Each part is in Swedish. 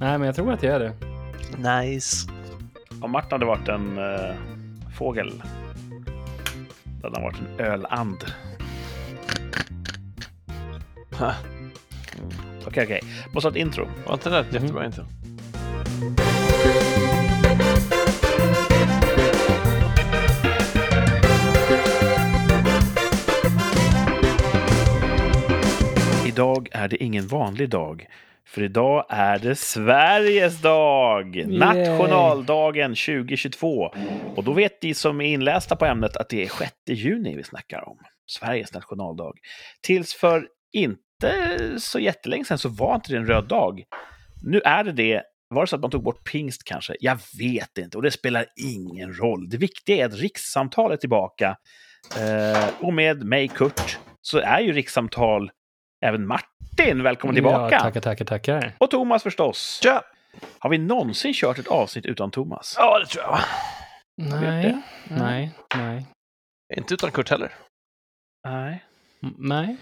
Nej, men jag tror att jag är det. Nice. Om Martin hade varit en uh, fågel, då hade han varit en öland. Okej, okej. Måste ha ett intro. Var inte det ett jättebra intro? Idag är det ingen vanlig dag. För idag är det Sveriges dag! Nationaldagen 2022. Och då vet ni som är inlästa på ämnet att det är 6 juni vi snackar om. Sveriges nationaldag. Tills för inte så jättelänge sedan så var inte det en röd dag. Nu är det det. Var det så att man tog bort pingst kanske? Jag vet inte och det spelar ingen roll. Det viktiga är att rikssamtal är tillbaka. Eh, och med mig, Kurt, så är ju rikssamtal även Martin. Välkommen tillbaka! Ja, tackar, tackar, tackar. Och Thomas förstås. Tja! Har vi någonsin kört ett avsnitt utan Thomas? Ja, det tror jag. Nej, nej, nej. Inte utan Kurt heller. Nej. Mm, Nej.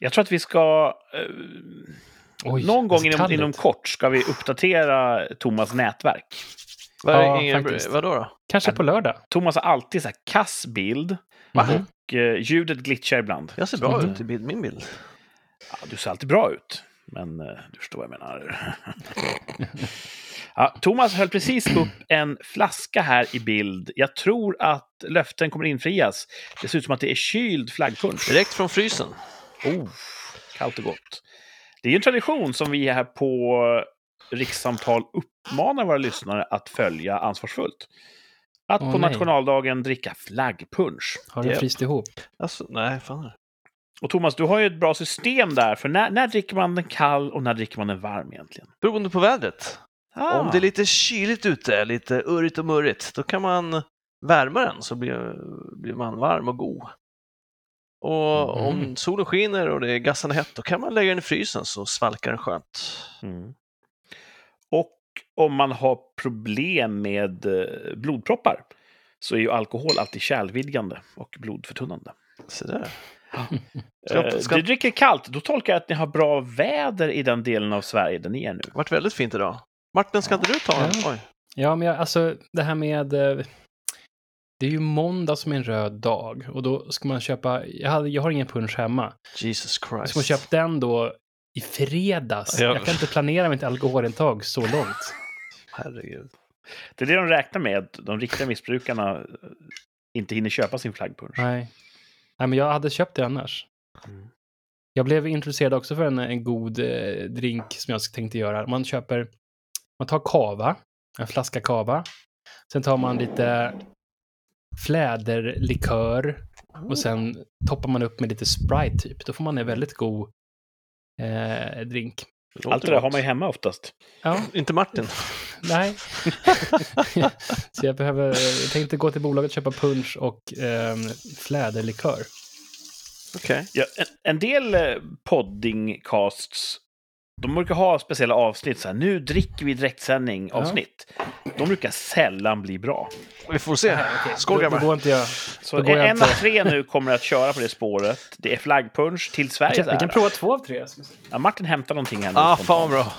Jag tror att vi ska... Eh, Oj, någon gång vad inom, inom kort ska vi uppdatera Thomas nätverk. Vad är Ja, ingen, vadå då? Kanske på lördag. Thomas har alltid så här kass bild Mhm. och eh, ljudet glitchar ibland. Jag ser bra Mhm. ut i bild, min bild. Ja, du ser alltid bra ut, men eh, du förstår vad jag menar. ja, Thomas höll precis upp en flaska här i bild. Jag tror att löften kommer infrias. Det ser ut som att det är kyld flaggpunsch. Direkt från frysen. Oh, kallt och gott. Det är ju en tradition som vi här på Rikssamtal uppmanar våra lyssnare att följa ansvarsfullt. Att Åh, på nej. nationaldagen dricka flaggpunsch. Har du Japp. fryst ihop? Alltså, nej, fan. Och Thomas, du har ju ett bra system där. För när, när dricker man den kall och när dricker man den varm egentligen? Beroende på vädret. Ah, Om det är lite kyligt ute, lite urrigt och murrigt, då kan man värma den så blir, blir man varm och god. Och Mhm. om solen skiner och det är gassande hett, då kan man lägga den i frysen så svalkar den skönt. Mm. Och om man har problem med eh, blodproppar så är ju alkohol alltid kärlvidgande och blodförtunnande. Så där. Eh, Ska, ska, Du dricker kallt, då tolkar jag att ni har bra väder i den delen av Sverige där ni är nu. varit väldigt fint idag. Martin, ska inte du ta en? Ja. Oj. Ja, men jag, alltså det här med... eh, Det är ju måndag som är en röd dag och då ska man köpa... Jag, hade, jag har ingen punsch hemma. Jesus Ska Christ. man köpa den då i fredags? Ja. Jag kan inte planera mitt alkoholintag så långt. Herregud. Det är det de räknar med, att de riktiga missbrukarna eh, inte hinner köpa sin flaggpunsch. Nej. Nej, men jag hade köpt det annars. Mm. Jag blev introducerad också för en, en god eh, drink som jag tänkte göra. Man köper, man tar kava, en flaska kava. Sen tar man lite fläderlikör och sen toppar man upp med lite Sprite typ. Då får man en väldigt god eh, drink. Låter Allt det där har man ju hemma oftast. Ja, Inte Martin. nej. Så jag behöver, jag tänkte gå till bolaget och köpa punch och eh, fläderlikör. Okej. Ja, en, en del eh, poddingcasts, de brukar ha speciella avsnitt, så här, nu dricker vi direktsändning avsnitt. De brukar sällan bli bra. Vi får se. Skål grabbar. går inte jag... Så går en inte. av tre nu kommer att köra på det spåret. Det är flaggpunsch till Vi Sveriges kan, vi kan prova två av tre. vi. Ja, Martin hämtar någonting här nu. Ah, fan bra.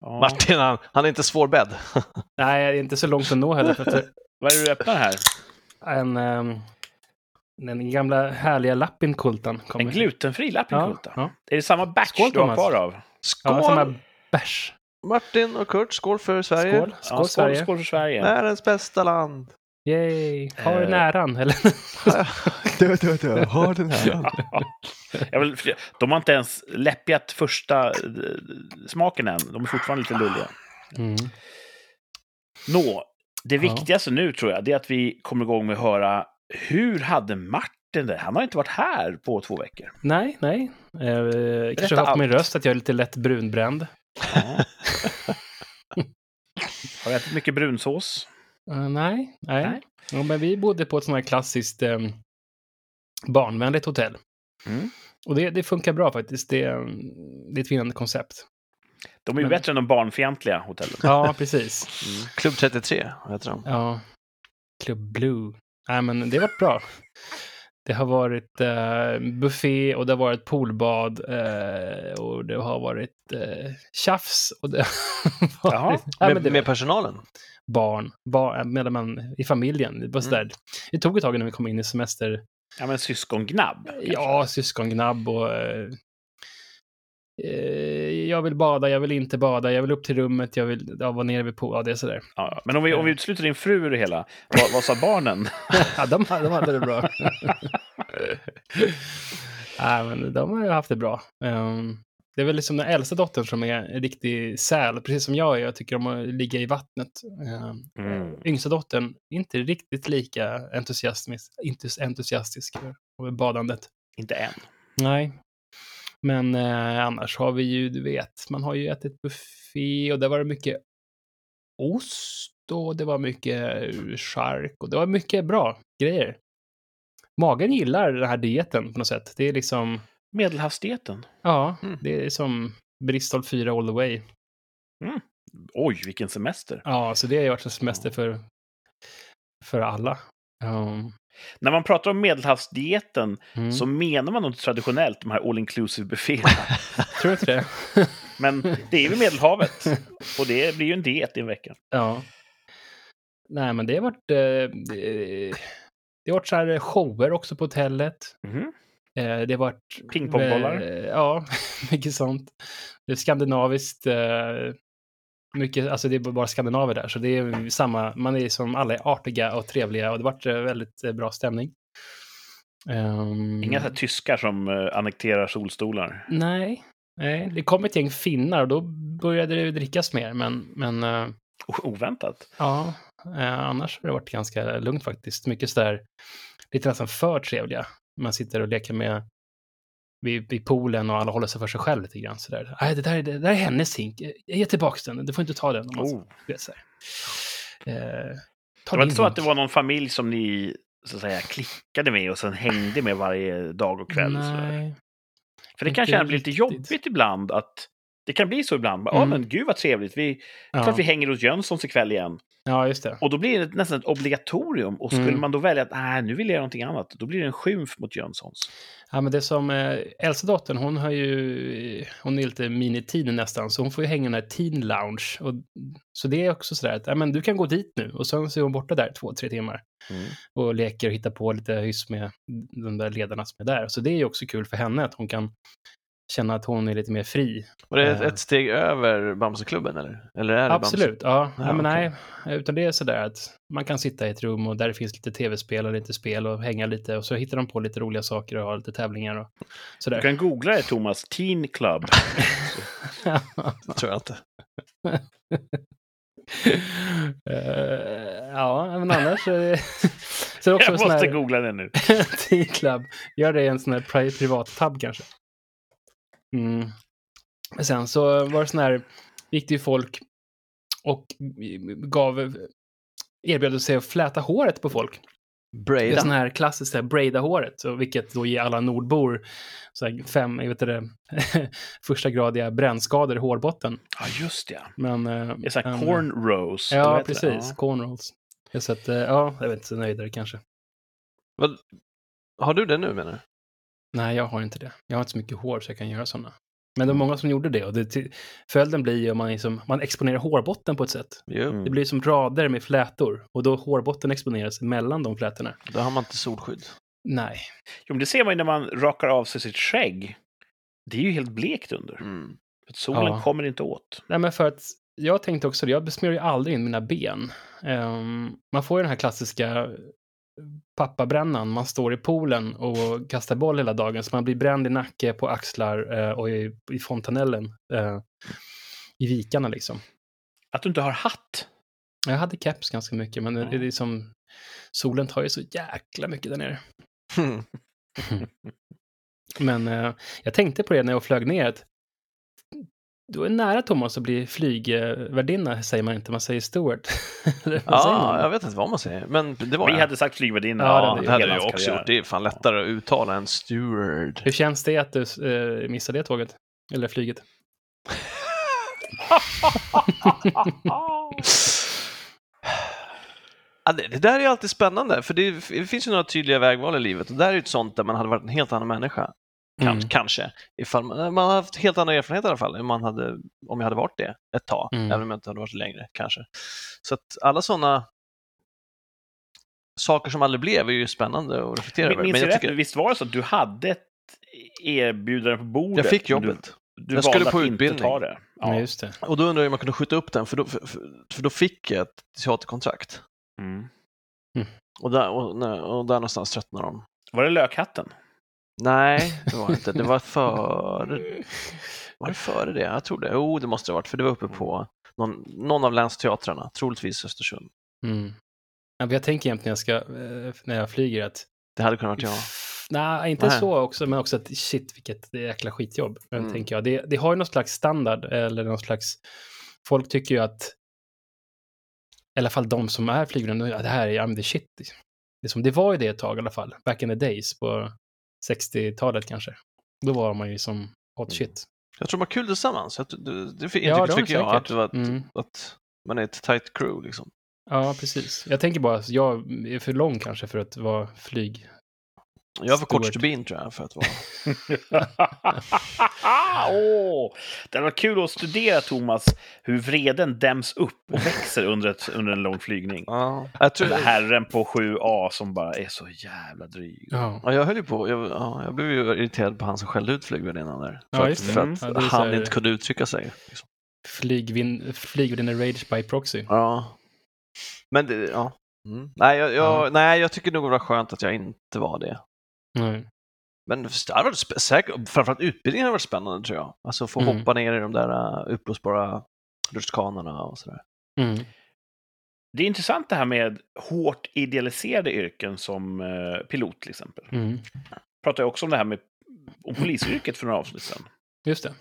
Ja. Martin, han, han är inte svårbädd. Nej, det är inte så långt att nå heller. För att det Vad är det du öppnar här? är en, um, den gamla härliga Lappinkultan. En glutenfri lappinkulta. Ja, ja. Är det samma batch Skål, du har kvar av? Skål! Ja, bärs. Martin och Kurt, skål för Sverige. Skål. Skål, Ja, Sverige. skål för Sverige. Världens bästa land. Yay. Har du Eh. näran? Eller? du, du, du, har den här. Jag vill, de har inte ens läppjat första eh, smaken än. De är fortfarande lite lulliga. Mm. Nå, det Ja. viktigaste nu tror jag, det är att vi kommer igång med att höra hur hade Martin det? Han har inte varit här på två veckor. Nej, nej. Eh, kanske hört på min röst att jag är lite lätt brunbränd. Har du ätit mycket brunsås? Eh, nej, nej. Nej. Ja, men vi bodde på ett sånt här klassiskt eh, barnvänligt hotell. Mm. Och det, det funkar bra faktiskt. Det, är, det är ett vinnande koncept. De är ju Men- bättre än de barnfientliga hotellen. Ja, precis. Klubb 33 heter de. Ja. Club Blue. Nej, men det var bra. Det har varit eh, buffé och det har varit poolbad eh, och det har varit eh, tjafs och det har Jaha. varit ja, med, med personalen? barn, barn med man, i familjen. Det, var sådär. det tog ett tag innan vi kom in i semester. Ja, men syskongnabb. Ja, syskongnabb och eh, jag vill bada, jag vill inte bada, jag vill upp till rummet, jag vill ja, vara nere vid poolen. Ja, det är sådär. Ja, men om vi, om vi utesluter din fru ur det hela, vad, vad sa barnen? Ja, de, de hade det bra. Nej, men de har ju haft det bra. Ehm, det är väl liksom den äldsta dottern som är en riktig säl, precis som jag är. Jag tycker om att ligga i vattnet. Ehm, Mm. Yngsta dottern, inte riktigt lika entusiastisk, entusiastisk över badandet. Inte än. Nej. Men eh, annars har vi ju, du vet, man har ju ätit buffé och där var det mycket ost och det var mycket eh, chark och det var mycket bra grejer. Magen gillar den här dieten på något sätt. Det är liksom, Medelhavsdieten. ja, Mm. det är som Bristol 4 all the way. Oj, vilken semester. Ja, så det har ju varit en semester för, för alla. Um, När man pratar om medelhavsdieten mm. så menar man nog traditionellt de här all inclusive bufféerna. Tror inte det? Men det är ju Medelhavet. Och det blir ju en diet i en vecka. Ja. Nej, men det har varit... Eh, det, har varit så här shower också på hotellet. Mhm. Eh, det har varit... Pingpongbollar? Eh, ja, mycket sånt. Det är skandinaviskt. Eh, mycket, alltså det är bara skandinaver där, så det är samma. Man är som alla är artiga och trevliga och det har varit eh, väldigt eh, bra stämning. Ehm, Inga så tyskar som eh, annekterar solstolar. Nej, nej, det kom ett gäng finnar och då började det drickas mer, men, men O- Oväntat. Ja, eh, annars har det varit ganska lugnt faktiskt. Mycket sådär, lite nästan för trevliga. Man sitter och leker med vid, vid poolen och alla håller sig för sig själv lite grann sådär. Nej, det där, är- det där är hennes hink. Ger tillbaka den. Du får inte ta den. Om man, Oh. vet, så. Eh, Det var inte så att det var någon familj som ni så att säga klickade med och sen hängde med varje dag och kväll? Nej. För det kanske blir lite jobbigt ibland att det kan bli så ibland. Ja, Mm. men gud vad trevligt. Vi, Ja. klart vi hänger hos Jönssons ikväll igen. Ja, just det. Och då blir det nästan ett obligatorium. Och skulle Mm. man då välja att nej, nu vill jag göra någonting annat, då blir det en skymf mot Jönssons. Ja, men det som eh, äldsta dottern, hon har ju, hon är lite mini-teen nästan, så hon får ju hänga i den här teen lounge. Och, så det är också sådär att, ja men du kan gå dit nu. Och sen så är hon borta där två, tre timmar. Mm. och leker och hittar på lite hyss med de där ledarna som är där. Så det är ju också kul för henne att hon kan känna att hon är lite mer fri. Var det ett, Eh. ett steg över Bamseklubben eller? Eller är det Absolut, ja. Ja, ja men okej. nej, utan det är sådär att man kan sitta i ett rum och där det finns lite tv-spel och lite spel och hänga lite och så hittar de på lite roliga saker och har lite tävlingar och Du sådär. kan googla det, Thomas. Teen Club. Det tror jag inte. Eh, ja, men annars är det... så också Jag måste här... googla det nu. Teen Club. Gör det i en sån här pri- privat tab kanske. Mm. Men sen så var det sån här, gick det ju folk och gav, erbjöd sig att fläta håret på folk. Det är sån här klassiskt här braida håret, så vilket då ger alla nordbor så här fem, jag vet inte, första gradiga brännskador i hårbotten. Ja, just det. Men, eh, Det är så här men- cornrows. Ja, det? precis. Cornrows. Så att, eh, ja, jag vet inte, så nöjdare kanske. Vad, har du det nu menar du? Nej, jag har inte det. Jag har inte så mycket hår så jag kan göra sådana. Men det är många som gjorde det och det, till- följden blir ju om man, liksom, man exponerar hårbotten på ett sätt. Mm. Det blir som rader med flätor och då hårbotten exponeras mellan de flätorna. då har man inte solskydd. Nej. Jo, men det ser man ju när man rakar av sig sitt skägg. Det är ju helt blekt under. Mm. För att solen Ja. kommer inte åt. Nej, men för att jag tänkte också det, jag besmör ju aldrig in mina ben. Ehm, man får ju den här klassiska pappabrännan, man står i poolen och kastar boll hela dagen, så man blir bränd i nacke, på axlar eh, och i, i fontanellen. eh, I vikarna liksom. Att du inte har hatt. Jag hade keps ganska mycket, men det Ja. är liksom... Solen tar ju så jäkla mycket där nere. Men eh, jag tänkte på det när jag flög ner, att du är nära Thomas att bli flygvärdinna, säger man inte, man säger steward. Ja, jag vet inte vad man säger, men det var Vi jag. hade sagt flygvärdinna. Ja, det det hade jag också gjort. Det är fan lättare att uttala än steward. Hur känns det att du eh, missade det tåget? Eller flyget? Ja, det, det där är alltid spännande, för det, det finns ju några tydliga vägval i livet och där är ju ett sånt där man hade varit en helt annan människa. Kanske, Mm. kanske. Ifall man, man har haft helt andra erfarenheter i alla fall, än man hade, om jag hade varit det ett tag, Mm. även om jag inte hade varit längre kanske. Så att alla sådana saker som aldrig blev är ju spännande att reflektera över. Minns Men jag jag, rätt? tycker, Visst var det så att du hade ett erbjudande på bordet? jag fick jobbet. Du, du Jag skulle på utbildning. Ja, Ja. just det. Och då undrar jag om man kunde skjuta upp den, för då, för, för, då fick jag ett teaterkontrakt. Mm. Och där, och, och där någonstans tröttnade de. Var det lökhatten? Nej, det var det inte. Det var före. Var det före det? Jag tror det. Jo, det måste det ha varit, för det var uppe på någon, någon av länsteatrarna, troligtvis Östersund. Mm. Jag tänker jämt när jag, ska, eh, när jag flyger att... Det hade kunnat vara jag. Nej, inte Nej. så också, men också att shit vilket jäkla skitjobb. Men Mm. tänker jag. Det, det har ju någon slags standard, eller någon slags... Folk tycker ju att... I alla fall de som är flygande, ja, det här är, ja, men det är shit. Det, är som, det var ju det ett tag i alla fall, back in the days, på 60-talet kanske. Då var man ju som hot Mm. shit. Jag tror de har kul tillsammans. Jag, det, det Ja, intrycket har fick jag, att, att, Mm. att man är ett tight crew. Liksom. Ja, precis. Jag tänker bara att jag är för lång kanske för att vara flyg. Jag är för kort stubin tror jag, för att vara... Åh, det varit kul att studera, Thomas, hur vreden däms upp och växer under, ett, under en lång flygning. Ja. Jag, tror, Den herren på 7A som bara är så jävla dryg. Ja, ja, jag höll ju på, jag, ja, jag blev ju irriterad på han som skällde ut flygvärdinnan där. För Ja, att, för Mm. att så han inte kunde uttrycka sig. Liksom. flygvin, flygvärdinna rage by proxy. Ja. Men det, ja. Mm. Nej, jag, jag, Ja. nej, jag tycker nog det var skönt att jag inte var det. Nej. Men det hade varit säkert, framförallt utbildningen hade varit spännande tror jag. Alltså få Mm. hoppa ner i de där uh, uppblåsbara rutschkanorna och sådär. Mm. Det är intressant det här med hårt idealiserade yrken som eh, pilot till exempel. Mm. Pratade jag också om det här med om polisyrket för några avsnitt sedan. Just det.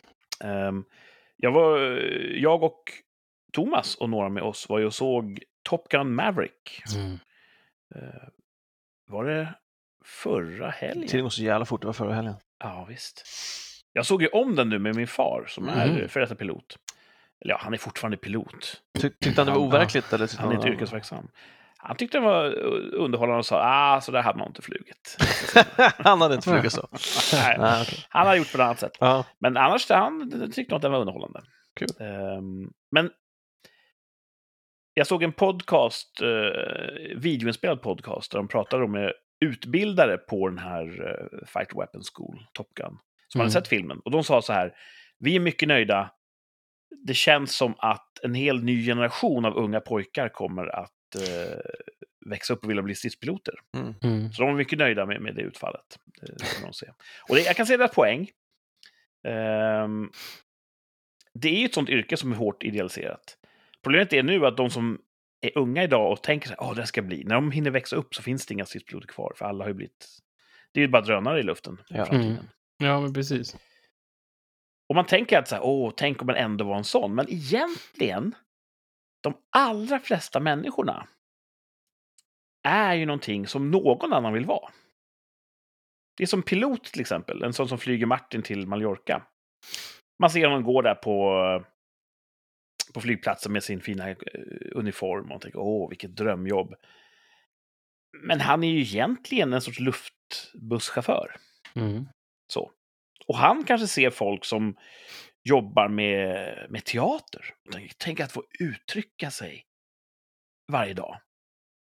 Ehm, jag, var, jag och Thomas och några med oss var ju och såg Top Gun Maverick. Mm. Eh, var det förra helgen? Tiden går så jävla fort, det var förra helgen. Ja, visst. Jag såg ju om den nu med min far som är Mhm. före detta pilot. Eller ja, han är fortfarande pilot. Ty, tyckte han det var overkligt? Eller tyckte Han är inte yrkesverksam. Han tyckte den var underhållande och sa ah, så där hade man inte flugit. han hade inte flugit så. Nej, Nej, okej. han har gjort på ett annat sätt. ja. Men annars han tyckte att den var underhållande. Kul. Ehm, men jag såg en podcast, uh, videoinspelad podcast, där de pratade med utbildare på den här uh, Fighter Weapons School, Top Gun, som Mm. hade sett filmen. Och de sa så här, vi är mycket nöjda. Det känns som att en hel ny generation av unga pojkar kommer att eh, växa upp och vilja bli stridspiloter. Mm. Så de är mycket nöjda med, med det utfallet. Det, kan de se. Och det, jag kan se deras poäng. Ehm, det är ju ett sånt yrke som är hårt idealiserat. Problemet är nu att de som är unga idag och tänker sig att det ska bli, när de hinner växa upp så finns det inga stridspiloter kvar, för alla har ju blivit... Det är ju bara drönare i luften. Ja. Mm. Ja, men precis. Och man tänker att så här, åh, tänk om man ändå var en sån. Men egentligen, de allra flesta människorna är ju någonting som någon annan vill vara. Det är som pilot till exempel, en sån som flyger Martin till Mallorca. Man ser honom gå där på, på flygplatsen med sin fina eh, uniform och tänker åh, vilket drömjobb. Men han är ju egentligen en sorts luftbusschaufför. Mm. Så. Och han kanske ser folk som jobbar med, med teater. Tänker, Tänk att få uttrycka sig varje dag.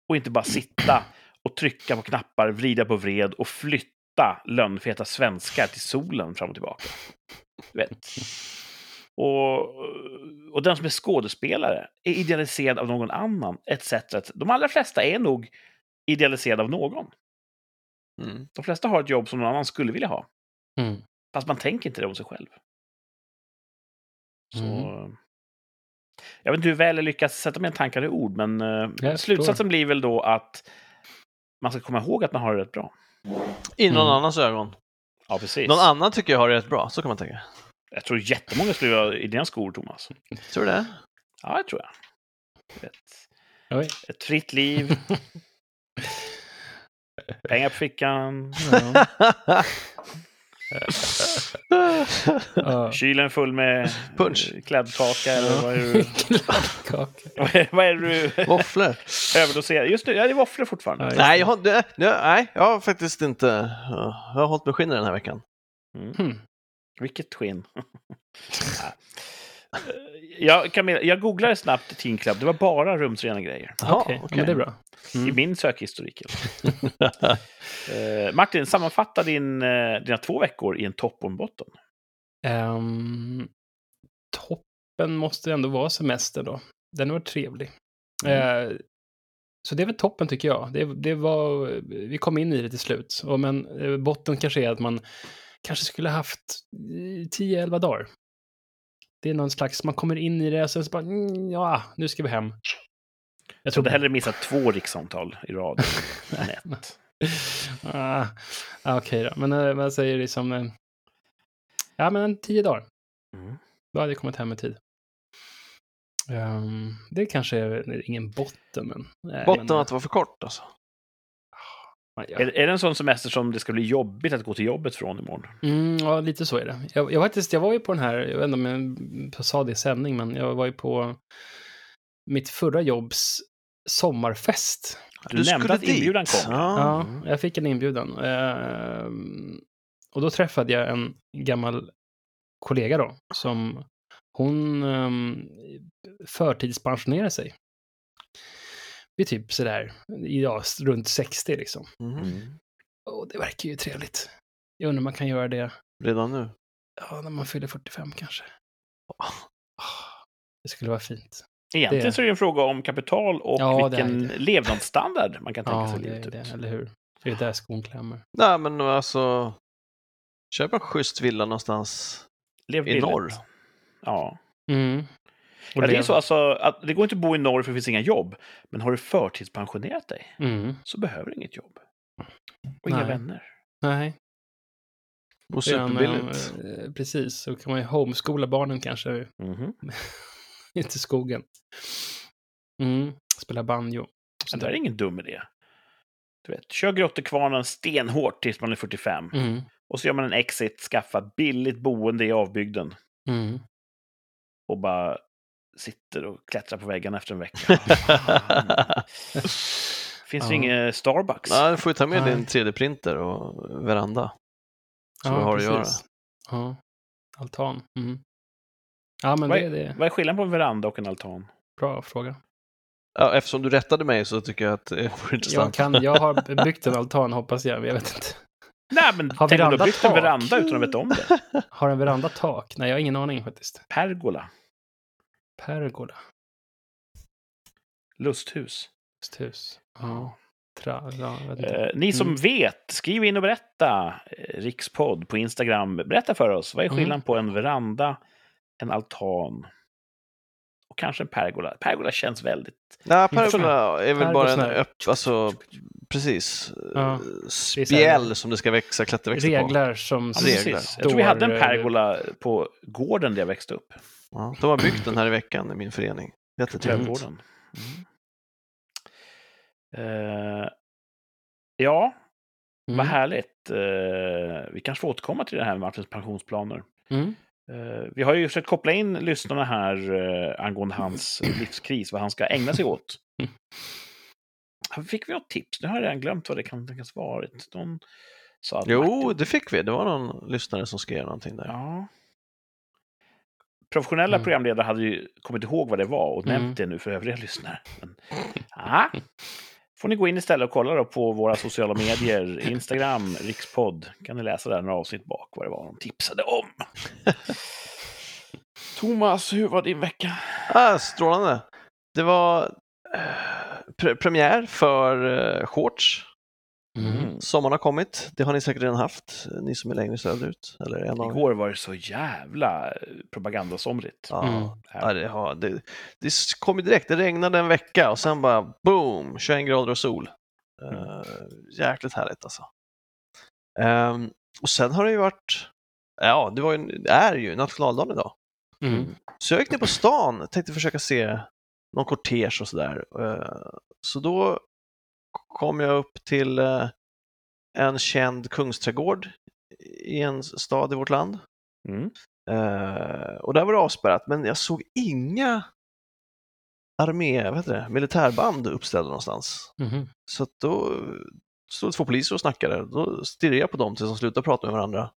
Och inte bara sitta och trycka på knappar, vrida på vred och flytta lönnfeta svenskar till solen fram och tillbaka. Du vet. Och, och den som är skådespelare är idealiserad av någon annan, etc. De allra flesta är nog idealiserade av någon. Mm. De flesta har ett jobb som någon annan skulle vilja ha. Mm. Fast man tänker inte det om sig själv. Så... Mm. Jag vet inte hur väl jag lyckas sätta mina tankar i ord, men eh, Jag slutsatsen förstår. blir väl då att man ska komma ihåg att man har det rätt bra. I någon Mm. annans ögon. Ja, precis. Någon annan tycker jag har det rätt bra, så kan man tänka. Jag tror jättemånga skulle vara i dina skor, Thomas. Tror du det? Ja, det tror jag. Ett, Oj. ett fritt liv, pengar på fickan. Ja. Kylen full med Punch. eh, kladdkaka eller vad är det du, Kladdkaka. vad är, det du Våfflor. överdoserar? Just nu, ja, det är våfflor fortfarande. Ja, Nej, jag har, nej, jag har faktiskt inte... Jag har hållit mig skinnig den här veckan. Hmm. Vilket skinn. Ja. jag, Camilla, jag googlade snabbt Teen Club, det var bara rumsrena grejer. Jaha, Okej, okej. men det är bra. I Mm. min sökhistorik. Eh, Martin, sammanfatta din, eh, dina två veckor i en topp och en botten. Ehm, toppen måste ändå vara semester då. Den var trevlig. Mm. Eh, så det är väl toppen tycker jag. Det, det var, vi kom in i det till slut. Och men botten kanske är att man kanske skulle haft eh, 10-11 dagar. Det är någon slags, man kommer in i det och sen så bara, mm, ja, nu ska vi hem. Jag trodde hellre missat två rikssamtal i rad än ett. ah, ah, Okej då, men eh, man säger liksom, eh, ja men en tio dagar. Mm. Då hade jag kommit hem i tid. Ehm, det kanske är ingen botten, men... Botten men, att det var för kort alltså. Ja. Är, är det en sån semester som det ska bli jobbigt att gå till jobbet från imorgon? Mm, ja, lite så är det. Jag, jag, faktiskt, jag var ju på den här, jag vet inte om jag sa det i sändning, men jag var ju på mitt förra jobbs sommarfest. Du nämnde att inbjudan kom. Ja, Ja. jag fick en inbjudan. Ehm, och då träffade jag en gammal kollega då, som hon um, förtidspensionerade sig. Vid typ sådär, ja, runt 60 liksom. Mm. Och det verkar ju trevligt. Jag undrar om man kan göra det Redan nu. ja, när man fyller 45 kanske. Ah, Det skulle vara fint. Egentligen Det- så är det en fråga om kapital och Ja, vilken det. levnadsstandard man kan tänka Ja, sig livet är det, ut. eller hur? Det är där skon klämmer. Nej, men alltså... Köp en schysst villa någonstans Lev i billigt. norr. Ja. Mm. Och ja, det är så alltså att det går inte att bo i norr för det finns inga jobb. Men har du förtidspensionerat dig Mm. så behöver du inget jobb. Och inga Nej. vänner. Nej. Och superbilligt. eh, Precis, så kan man ju homeskola barnen kanske Mhm. inte i skogen. Mm. Spela banjo. Det är ingen dum idé. Du vet, kör grottekvarnen stenhårt tills man är 45. Mm. Och så gör man en exit, skaffa billigt boende i avbygden. Mm. Och bara sitter och klättrar på väggarna efter en vecka. Finns det Ja. inget Starbucks? Nej, du får ju ta med Nej. din 3D-printer och veranda. Så du har att göra. Ja, altan. Mm. Ja, men Vad det är- det. Vad är skillnaden på en veranda och en altan? Bra fråga. Ja, eftersom du rättade mig så tycker jag att det vore Jag, intressant. kan, jag har byggt en altan, hoppas jag, men jag vet inte. Nej, men Har tänk om du har byggt en tak? veranda utan att veta om det. Har en veranda tak? Nej, jag har ingen aning faktiskt. Pergola. Pergola. Lusthus. Hus. Ja. Tra, ja. Eh, ni som Mm. vet, skriv in och berätta. Eh, Rikspodd på Instagram. Berätta för oss. Vad är Mm. skillnaden på en veranda, en altan och kanske en pergola? Pergola känns väldigt... Nej, pergola är väl bara en öpp, alltså precis, Ja, eh, spjäll som det ska växa klätterväxter på. Regler som Ja, Regler. precis. Jag tror vi hade en eh, pergola på gården där jag växte upp. Ja, de har byggt den här i veckan i min förening. Jättetrevligt. Mm. Eh, ja, Mm. vad härligt. Eh, vi kanske får återkomma till det här med Martins pensionsplaner. Mm. Eh, vi har ju försökt koppla in lyssnarna här eh, angående hans livskris, vad han ska ägna sig åt. Mm. Fick vi något tips? Nu har jag redan glömt vad det kan tänkas varit. De sa Jo, Martin- det fick vi. Det var någon lyssnare som skrev någonting där. Ja. Professionella Mm. programledare hade ju kommit ihåg vad det var och Mm. nämnt det nu för övriga lyssnare. Men, ja. får ni gå in istället och kolla då på våra sociala medier, Instagram, Rikspodd. kan ni läsa där några avsnitt bak vad det var de tipsade om. Thomas, hur var din vecka? Ah, strålande. Det var eh, pre premiär för eh, shorts. Mm. Sommaren har kommit. Det har ni säkert redan haft, ni som är längre söderut. Eller en av. Igår var det så jävla propagandasomrigt. Ja, Mm. ja, det, har, det, det kom ju direkt. Det regnade en vecka och sen bara boom, 21 grader och sol. Uh, jäkligt härligt alltså. Ehm, och sen har det ju varit, ja, det, var ju, det är ju nationaldagen idag. Mm. Så jag gick ner på stan, tänkte försöka se någon kortege och sådär. Eh, Så då kom jag upp till eh, en känd kungsträdgård i en stad i vårt land. Mm. Eh, och där var det avspärrat, men jag såg inga armé, vad heter det, militärband uppställda någonstans. Mhm. Så då stod två poliser och snackade. Då stirrade jag på dem tills de slutade prata med varandra.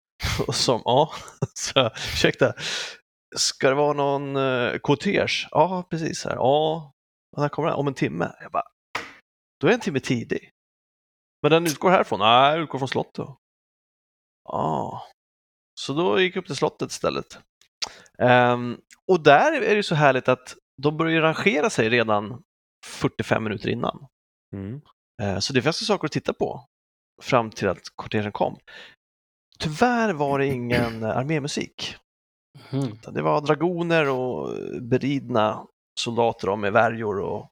Och som, ja, så ursäkta, ska det vara någon uh, kortege? Ja, precis. Här. Ja, och när kommer den? Om en timme. Jag bara, då är en timme tidig. Men den utgår härifrån? Nej, den utgår från slottet. Ja, så då gick jag upp till slottet istället. Ehm, och där är det så härligt att de börjar rangera sig redan 45 minuter innan. Mm. Eh, Så det fanns saker att titta på fram till att kortegen kom. Tyvärr var det ingen armémusik. Utan Det var dragoner och beridna soldater med värjor och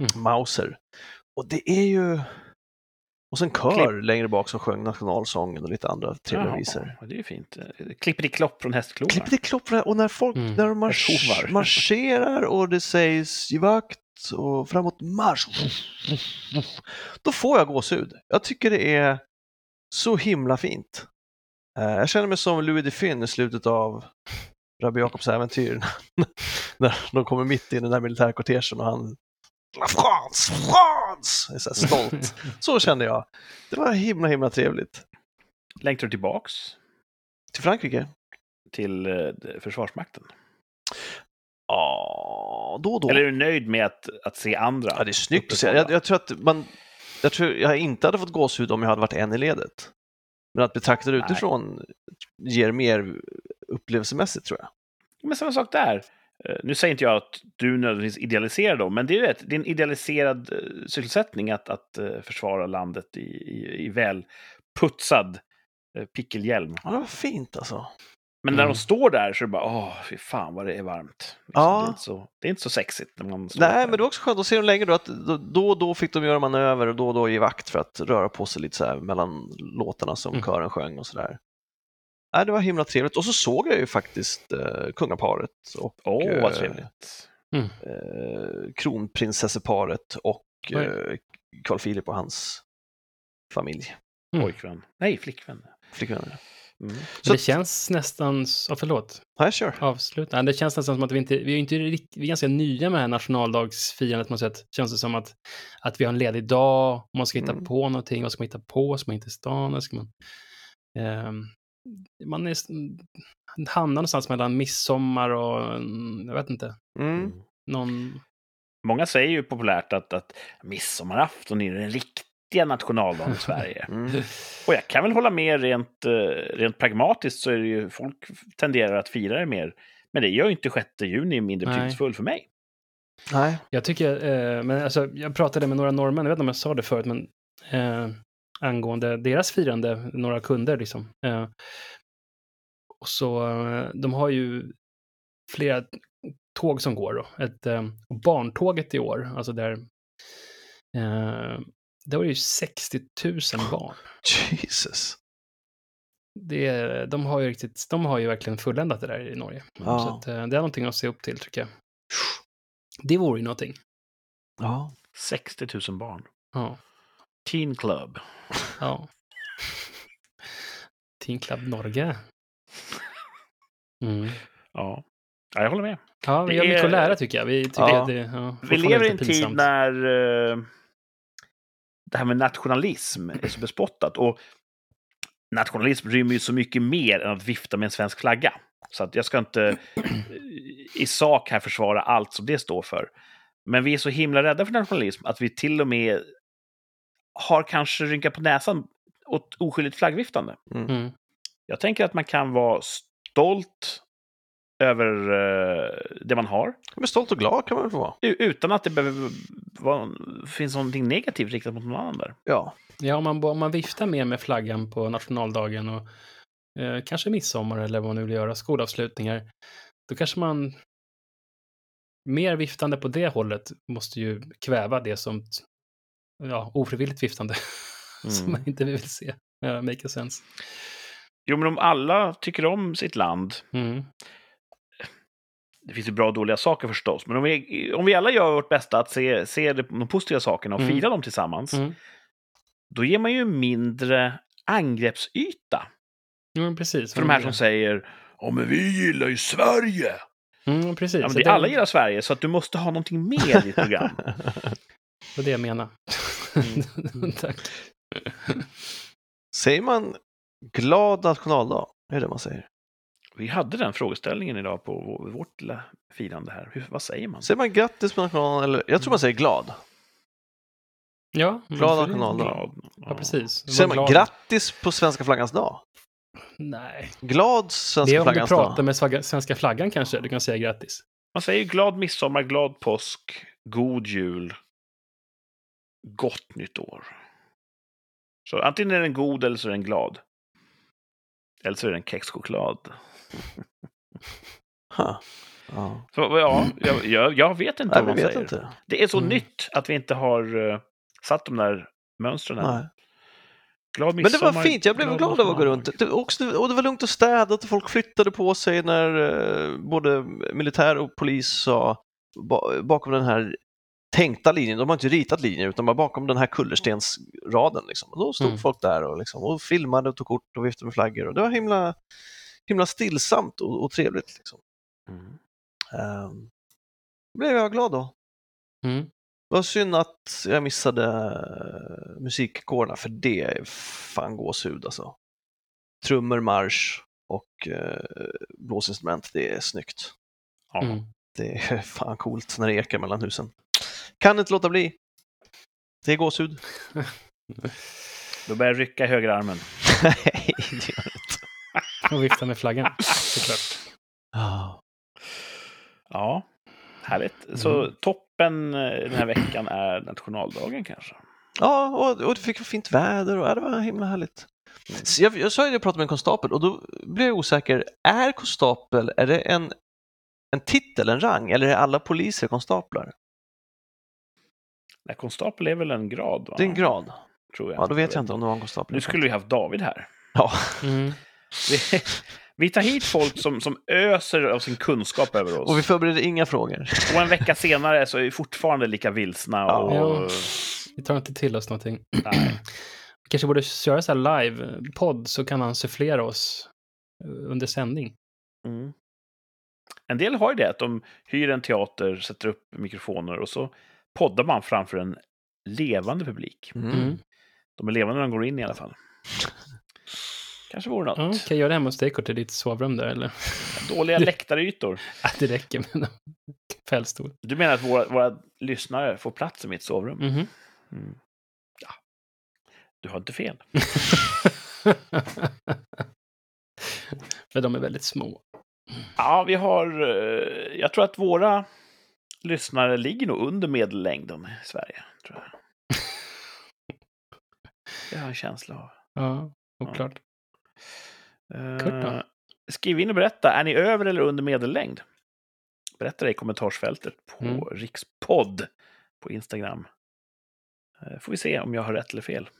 Mm. mauser. Och det är ju... Och sen kör längre bak som sjöng nationalsången och lite andra trevliga Jaha, visor. Det är ju fint. Klippity-klopp från hästklovar. Klipp det klopp och när folk Mm. när de marsch, marscherar och det sägs i vakt och framåt marsch. Då får jag gåshud. Jag tycker det är så himla fint. Eh, Jag känner mig som Louis de Finn i slutet av Rabbi Jakobs äventyr. när de kommer mitt i den där militärkortegen och han La France, France! Är så här stolt. Så kände jag. Det var himla, himla trevligt. Längtar du tillbaks Till Frankrike? till eh, Försvarsmakten? Ja, då och då. Eller är du nöjd med att, att se andra? Ja, det är snyggt att se. Jag, jag tror att man, jag tror jag inte hade fått gåshud om jag hade varit en i ledet. Men att betrakta det Nej. utifrån ger mer upplevelsemässigt tror jag. Men samma sak där. Eh, Nu säger inte jag att du nödvändigtvis idealiserar dem, men det är rätt. Det är en idealiserad eh, sysselsättning att, att eh, försvara landet i, i, i väl putsad pickelhjälm. Ja, det var fint alltså. Men när Mm. de står där så är det bara, åh, fy fan vad det är varmt. Liksom, Ja. det, är inte så, det är inte så sexigt. När man står Nej, där. men det var också skönt att se dem länge då, att då- då och då fick de göra manöver och då och då ge vakt för att röra på sig lite så här mellan låtarna som Mm. kören sjöng och sådär. Nej, det var himla trevligt. Och så såg jag ju faktiskt eh, kungaparet och Åh, vad eh, trevligt. eh, kronprinsesseparet och eh, Carl Philip och hans familj. Mm. Pojkvän. Nej, flickvän. Flickvänner. Mm. Så- det känns nästan, ja, förlåt, Nej, kör. avsluta. Det känns nästan som att vi inte, vi är inte riktigt, vi är ganska nya med det här nationaldagsfirandet på något sätt. Känns det som att, att vi har en ledig dag, man ska hitta Mm. på någonting, vad ska man hitta på, ska man inte i stan, ska man... Ehm, man är, hamnar någonstans mellan midsommar och, mm, jag vet inte, Mm. någon... Många säger ju populärt att, att midsommarafton är den riktiga nationaldagen i Sverige. Mm. Och jag kan väl hålla med rent, eh, rent pragmatiskt så är det ju, folk tenderar att fira det mer. Men det gör ju inte 6 juni mindre betydelsefull för mig. Nej. Jag tycker, eh, men alltså, jag pratade med några norrmän, jag vet inte om jag sa det förut, men eh, angående deras firande, några kunder liksom. Eh, och så, eh, de har ju flera tåg som går då. Ett, eh, barntåget i år, alltså där, eh, det var ju 60 000 barn. Jesus. Det, är- de, har ju riktigt, de har ju verkligen fulländat det där i Norge. Ja. Så att, eh, det är någonting att se upp till tycker jag. Det vore ju någonting. Ja. 60 000 barn. Ja. Teen Club. Ja. Teen Club Norge. Mm. Ja. ja, jag håller med. Ja, vi Det har mycket är- att lära tycker jag. Vi, tycker Ja. det, ja, Vi lever i en tid när eh, det här med nationalism är så bespottat. Och nationalism rymmer ju så mycket mer än att vifta med en svensk flagga. Så att jag ska inte eh, i sak här försvara allt som det står för. Men vi är så himla rädda för nationalism att vi till och med har kanske rynkat på näsan åt oskyldigt flaggviftande. Mm. Jag tänker att man kan vara stolt över eh, det man har, Men stolt och glad kan man väl få vara. U- Utan att det behöver vara, finns någonting negativt riktat mot någon annan där. Ja. Ja, om man, om man viftar mer med flaggan på nationaldagen och eh, kanske midsommar eller vad man nu vill göra, skolavslutningar, då kanske man mer viftande på det hållet måste ju kväva det som ja, ofrivilligt viftande som Mm. man inte vill se. Ja, make a sense. Jo, men om alla tycker om sitt land, Mm. det finns ju bra och dåliga saker förstås, men om vi, om vi alla gör vårt bästa att se, se de positiva sakerna och Mm. fira dem tillsammans, Mm. då ger man ju mindre angreppsyta men precis. För de här som säger Ja, men vi gillar ju Sverige! Mm, precis. Ja, men det, det- alla gillar Sverige, så att du måste ha någonting mer i ditt program. Det var det jag menade. Mm. Tack. Säger man glad nationaldag? Är det man säger? Vi hade den frågeställningen idag på vår- vårt lilla firande här. Hur, vad säger man? Säger man grattis på nationaldagen? Eller, jag tror man säger glad. Ja, Glad det- nationaldag. Glad. Ja, precis. Säger man glad. grattis på svenska flaggans dag? Nej. Glad Det svenska är om du flaggans pratar dag? med svaga- svenska flaggan kanske du kan säga grattis. Man säger glad midsommar, glad påsk, god jul, gott nytt år. Så antingen är den god eller så är den glad. Eller så är den kexchoklad. Ha. Ja. Så, ja, jag, jag, jag vet inte Nej, vad man vet säger. inte. Det är så Mm. nytt att vi inte har uh, satt de där mönstren än. Glad Men det var fint, jag blev glad av att gå runt. Det, också, och det var lugnt och städat och folk flyttade på sig när eh, både militär och polis sa ba, bakom den här tänkta linjen, de har inte ritat linjen utan bara bakom den här kullerstensraden. Liksom. Och då stod Mm. folk där och, liksom, och filmade och tog kort och viftade med flaggor och det var himla, himla stillsamt och, och trevligt. Liksom. Mm. Um, blev jag glad då. Mm. Det var synd att jag missade uh, musikkårerna för det är fan gåshud alltså. Trummor, marsch och uh, blåsinstrument, det är snyggt. Ja. Mm. Det är fan coolt när det ekar mellan husen. Kan inte låta bli. Det är gåshud. Då börjar jag rycka i högerarmen. Nej, det gör inte. Och vifta med flaggan, såklart. Ah. Ja, härligt. Så Mm. toppen eh, den här veckan är nationaldagen kanske. Ja, och, och det fick fint väder och ja, det var himla härligt. Så jag, jag sa ju det, jag pratade med en konstapel och då blev jag osäker. Är konstapel, är det en, en titel, en rang eller är alla poliser konstaplar? Nej, konstapel är väl en grad? Va? Det är en grad. Tror jag. Ja, då vet jag inte om det var en konstapel. Nu skulle vi haft David här. Ja, Mm. Vi, vi tar hit folk som, som öser av sin kunskap över oss. och vi förbereder inga frågor. Och en vecka senare så är vi fortfarande lika vilsna. Och, Ja. Vi tar inte till oss någonting. nej. kanske borde köra så här live-podd så kan han sufflera oss eh, under sändning. Mm. En del har ju det, att de hyr en teater, sätter upp mikrofoner och så poddar man framför en levande publik. Mm. De är levande när de går in i alla fall. Kanske vore något. Ja, kan jag göra det hemma hos dig i ditt sovrum där eller? Dåliga läktarytor. Ja, det räcker med en fällstol. Du menar att våra, våra lyssnare får plats i mitt sovrum? Mhm. Mm. Ja. Du har inte fel. För de är väldigt små. Ja, vi har... eh, Jag tror att våra lyssnare ligger nog under medellängden i Sverige. Tror jag. Det har jag en känsla av. Ja, oklart. Eh, Kurt då? Skriv in och berätta. Är ni över eller under medellängd? Berätta det i kommentarsfältet på Mm. Rikspodd på Instagram. Eh, Får vi se om jag har rätt eller fel.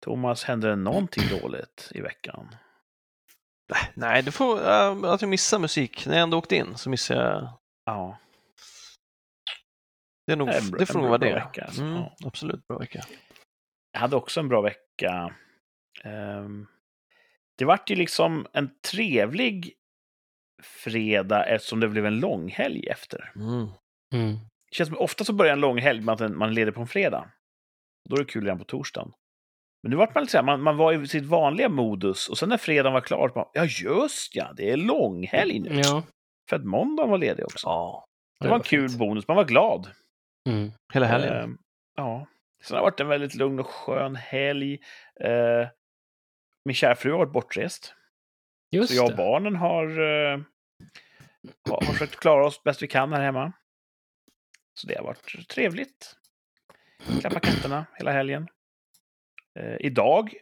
Thomas, händer det någonting dåligt i veckan? Nej, det får, äh, att jag missar musik. När jag ändå åkte in så missade jag. Ja, Det, är nog, En bra- det får nog vara det. vecka, alltså. Mm, Ja. Absolut bra vecka. jag hade också en bra vecka. Ehm, det vart ju liksom en trevlig fredag eftersom det blev en långhelg efter. Mm. Mm. Det känns som ofta så börjar en långhelg med att man leder på en fredag. Då är det kul redan på torsdagen. Men nu vart man lite så här, man, man var i sitt vanliga modus och sen när fredagen var klar, bara, ja just ja, det är långhelg nu. Ja, För att måndagen var ledig också. Ja, det var en kul fint. bonus, man var glad. Mm. hela helgen. Ehm, ja. Sen har det varit en väldigt lugn och skön helg. Eh, min kära fru har varit bortrest. Just Så jag och det. barnen har, eh, har har försökt klara oss bäst vi kan här hemma. Så det har varit trevligt. Klappa katterna hela helgen. Eh, idag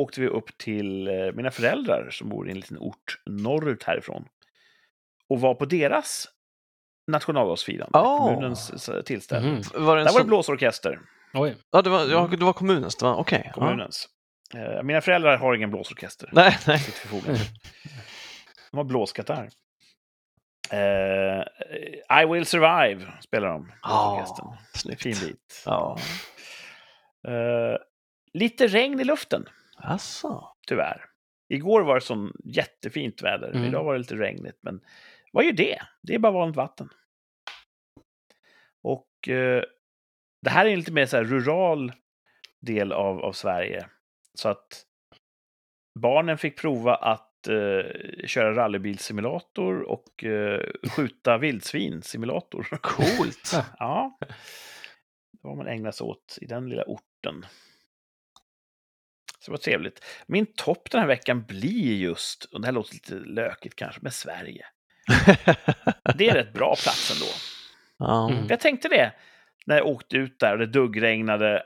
åkte vi upp till eh, mina föräldrar som bor i en liten ort norrut härifrån. Och var på deras nationaldagsfirande, Oh. kommunens eh, tillställning. Mhm. Var det en Där var det blåsorkester, Oj. ja, det, var, ja, det var kommunens, det var okej. ja. kommunens. Eh, mina föräldrar har ingen blåsorkester. Nej, nej. De har blåskatarr. Eh, I will survive spelar de. blåsorkestern. snyggt. Fin bit. Ja. Eh, lite regn i luften. Asså. tyvärr. Igår var det sån jättefint väder. Mm. Idag var det lite regnigt. Men vad är det? Det är bara vanligt vatten. Och eh, det här är en lite mer så här rural del av, av Sverige. Så att barnen fick prova att eh, köra rallybilsimulator och eh, skjuta vildsvin-simulator. Coolt. ja. Det var man ägnar sig åt i den lilla orten. Så det var trevligt. Min topp den här veckan blir just, och det här låter lite lökigt kanske, men Sverige. Det är rätt bra plats ändå. Mm. Jag tänkte det när jag åkte ut där och det duggregnade.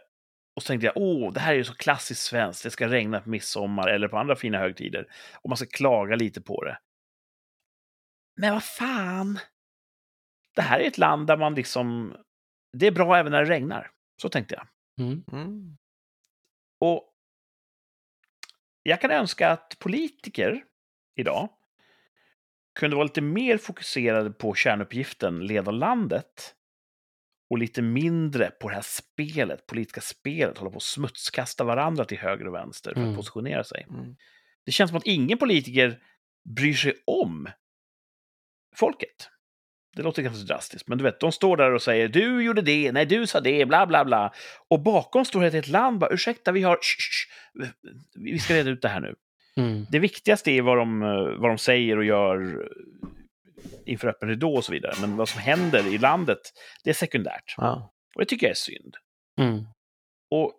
Och så tänkte jag, åh, det här är ju så klassiskt svenskt. Det ska regna på midsommar eller på andra fina högtider. Och man ska klaga lite på det. Men vad fan. Det här är ett land där man liksom... Det är bra även när det regnar. Så tänkte jag. Mm. Mm. Och jag kan önska att politiker idag kunde vara lite mer fokuserade på kärnuppgiften leda landet och lite mindre på det här spelet, politiska spelet, hålla på och smutskasta varandra till höger och vänster för att Mm. positionera sig. Mm. Det känns som att ingen politiker bryr sig om folket. Det låter ganska drastiskt, men du vet, de står där och säger du gjorde det, nej du sa det, bla bla bla. Och bakom står ett helt land bara ursäkta, vi har, shh, shh, vi ska reda ut det här nu. Mm. Det viktigaste är vad de, vad de säger och gör inför öppen ridå och så vidare. Men vad som händer i landet, det är sekundärt. Ja. Och det tycker jag är synd. Mm. Och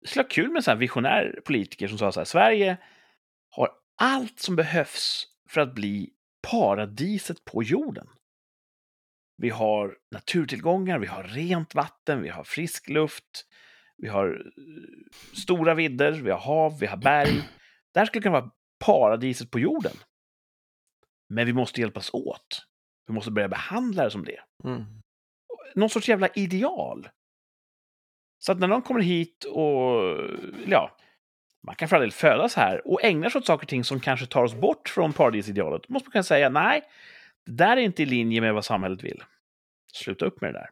det skulle vara kul med en visionär politiker som sa så här, Sverige har allt som behövs för att bli paradiset på jorden. Vi har naturtillgångar, vi har rent vatten, vi har frisk luft, vi har eh, stora vidder, vi har hav, vi har berg. Det här skulle kunna vara paradiset på jorden. Men vi måste hjälpas åt. Vi måste börja behandla det som det Mm. någon sorts jävla ideal. Så att när någon kommer hit och, ja, man kan för all del födas här och ägnar sig åt saker och ting som kanske tar oss bort från paradisidealet, då måste man kunna säga nej, det där är inte i linje med vad samhället vill. Sluta upp med det där.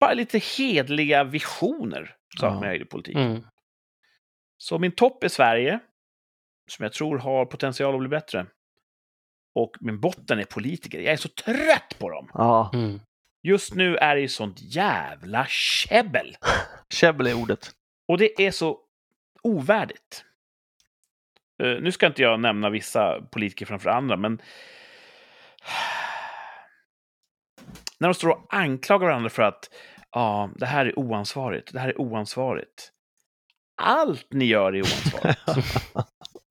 Bara lite hedliga visioner saknar Ja. jag i politik. Mm. Så min topp är Sverige, som jag tror har potential att bli bättre. Och min botten är politiker. Jag är så trött på dem. Ja, Mm. Just nu är det ju sånt jävla käbbel. käbbel är ordet. Och det är så ovärdigt. Eh, nu ska inte jag nämna vissa politiker framför andra, men... När de står och anklagar varandra för att ja, det här är oansvarigt, det här är oansvarigt. Allt ni gör är oansvarigt.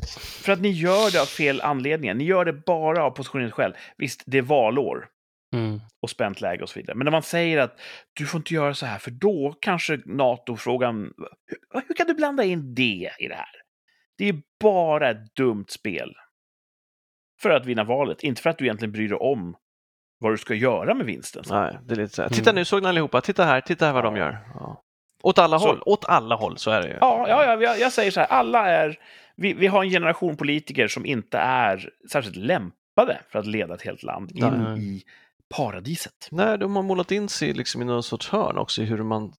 för att ni gör det av fel anledningar. Ni gör det bara av positionen själv. Visst, det är valår Mm. och spänt läge och så vidare. Men när man säger att du får inte göra så här, för då kanske NATO-frågan... Hur, hur kan du blanda in det i det här? Det är bara ett dumt spel. För att vinna valet, inte för att du egentligen bryr dig om vad du ska göra med vinsten. Nej, det är lite så här. Mm. Titta nu såg ni allihopa, titta här, titta här vad de Ja. gör. Ja. Åt alla Så- håll, åt alla håll, så är det ju. Ja, ja, ja jag, jag säger så här, alla är... Vi, vi har en generation politiker som inte är särskilt lämpade för att leda ett helt land in Nej. i paradiset. Nej, de har målat in sig liksom i någon sorts hörn också i hur man,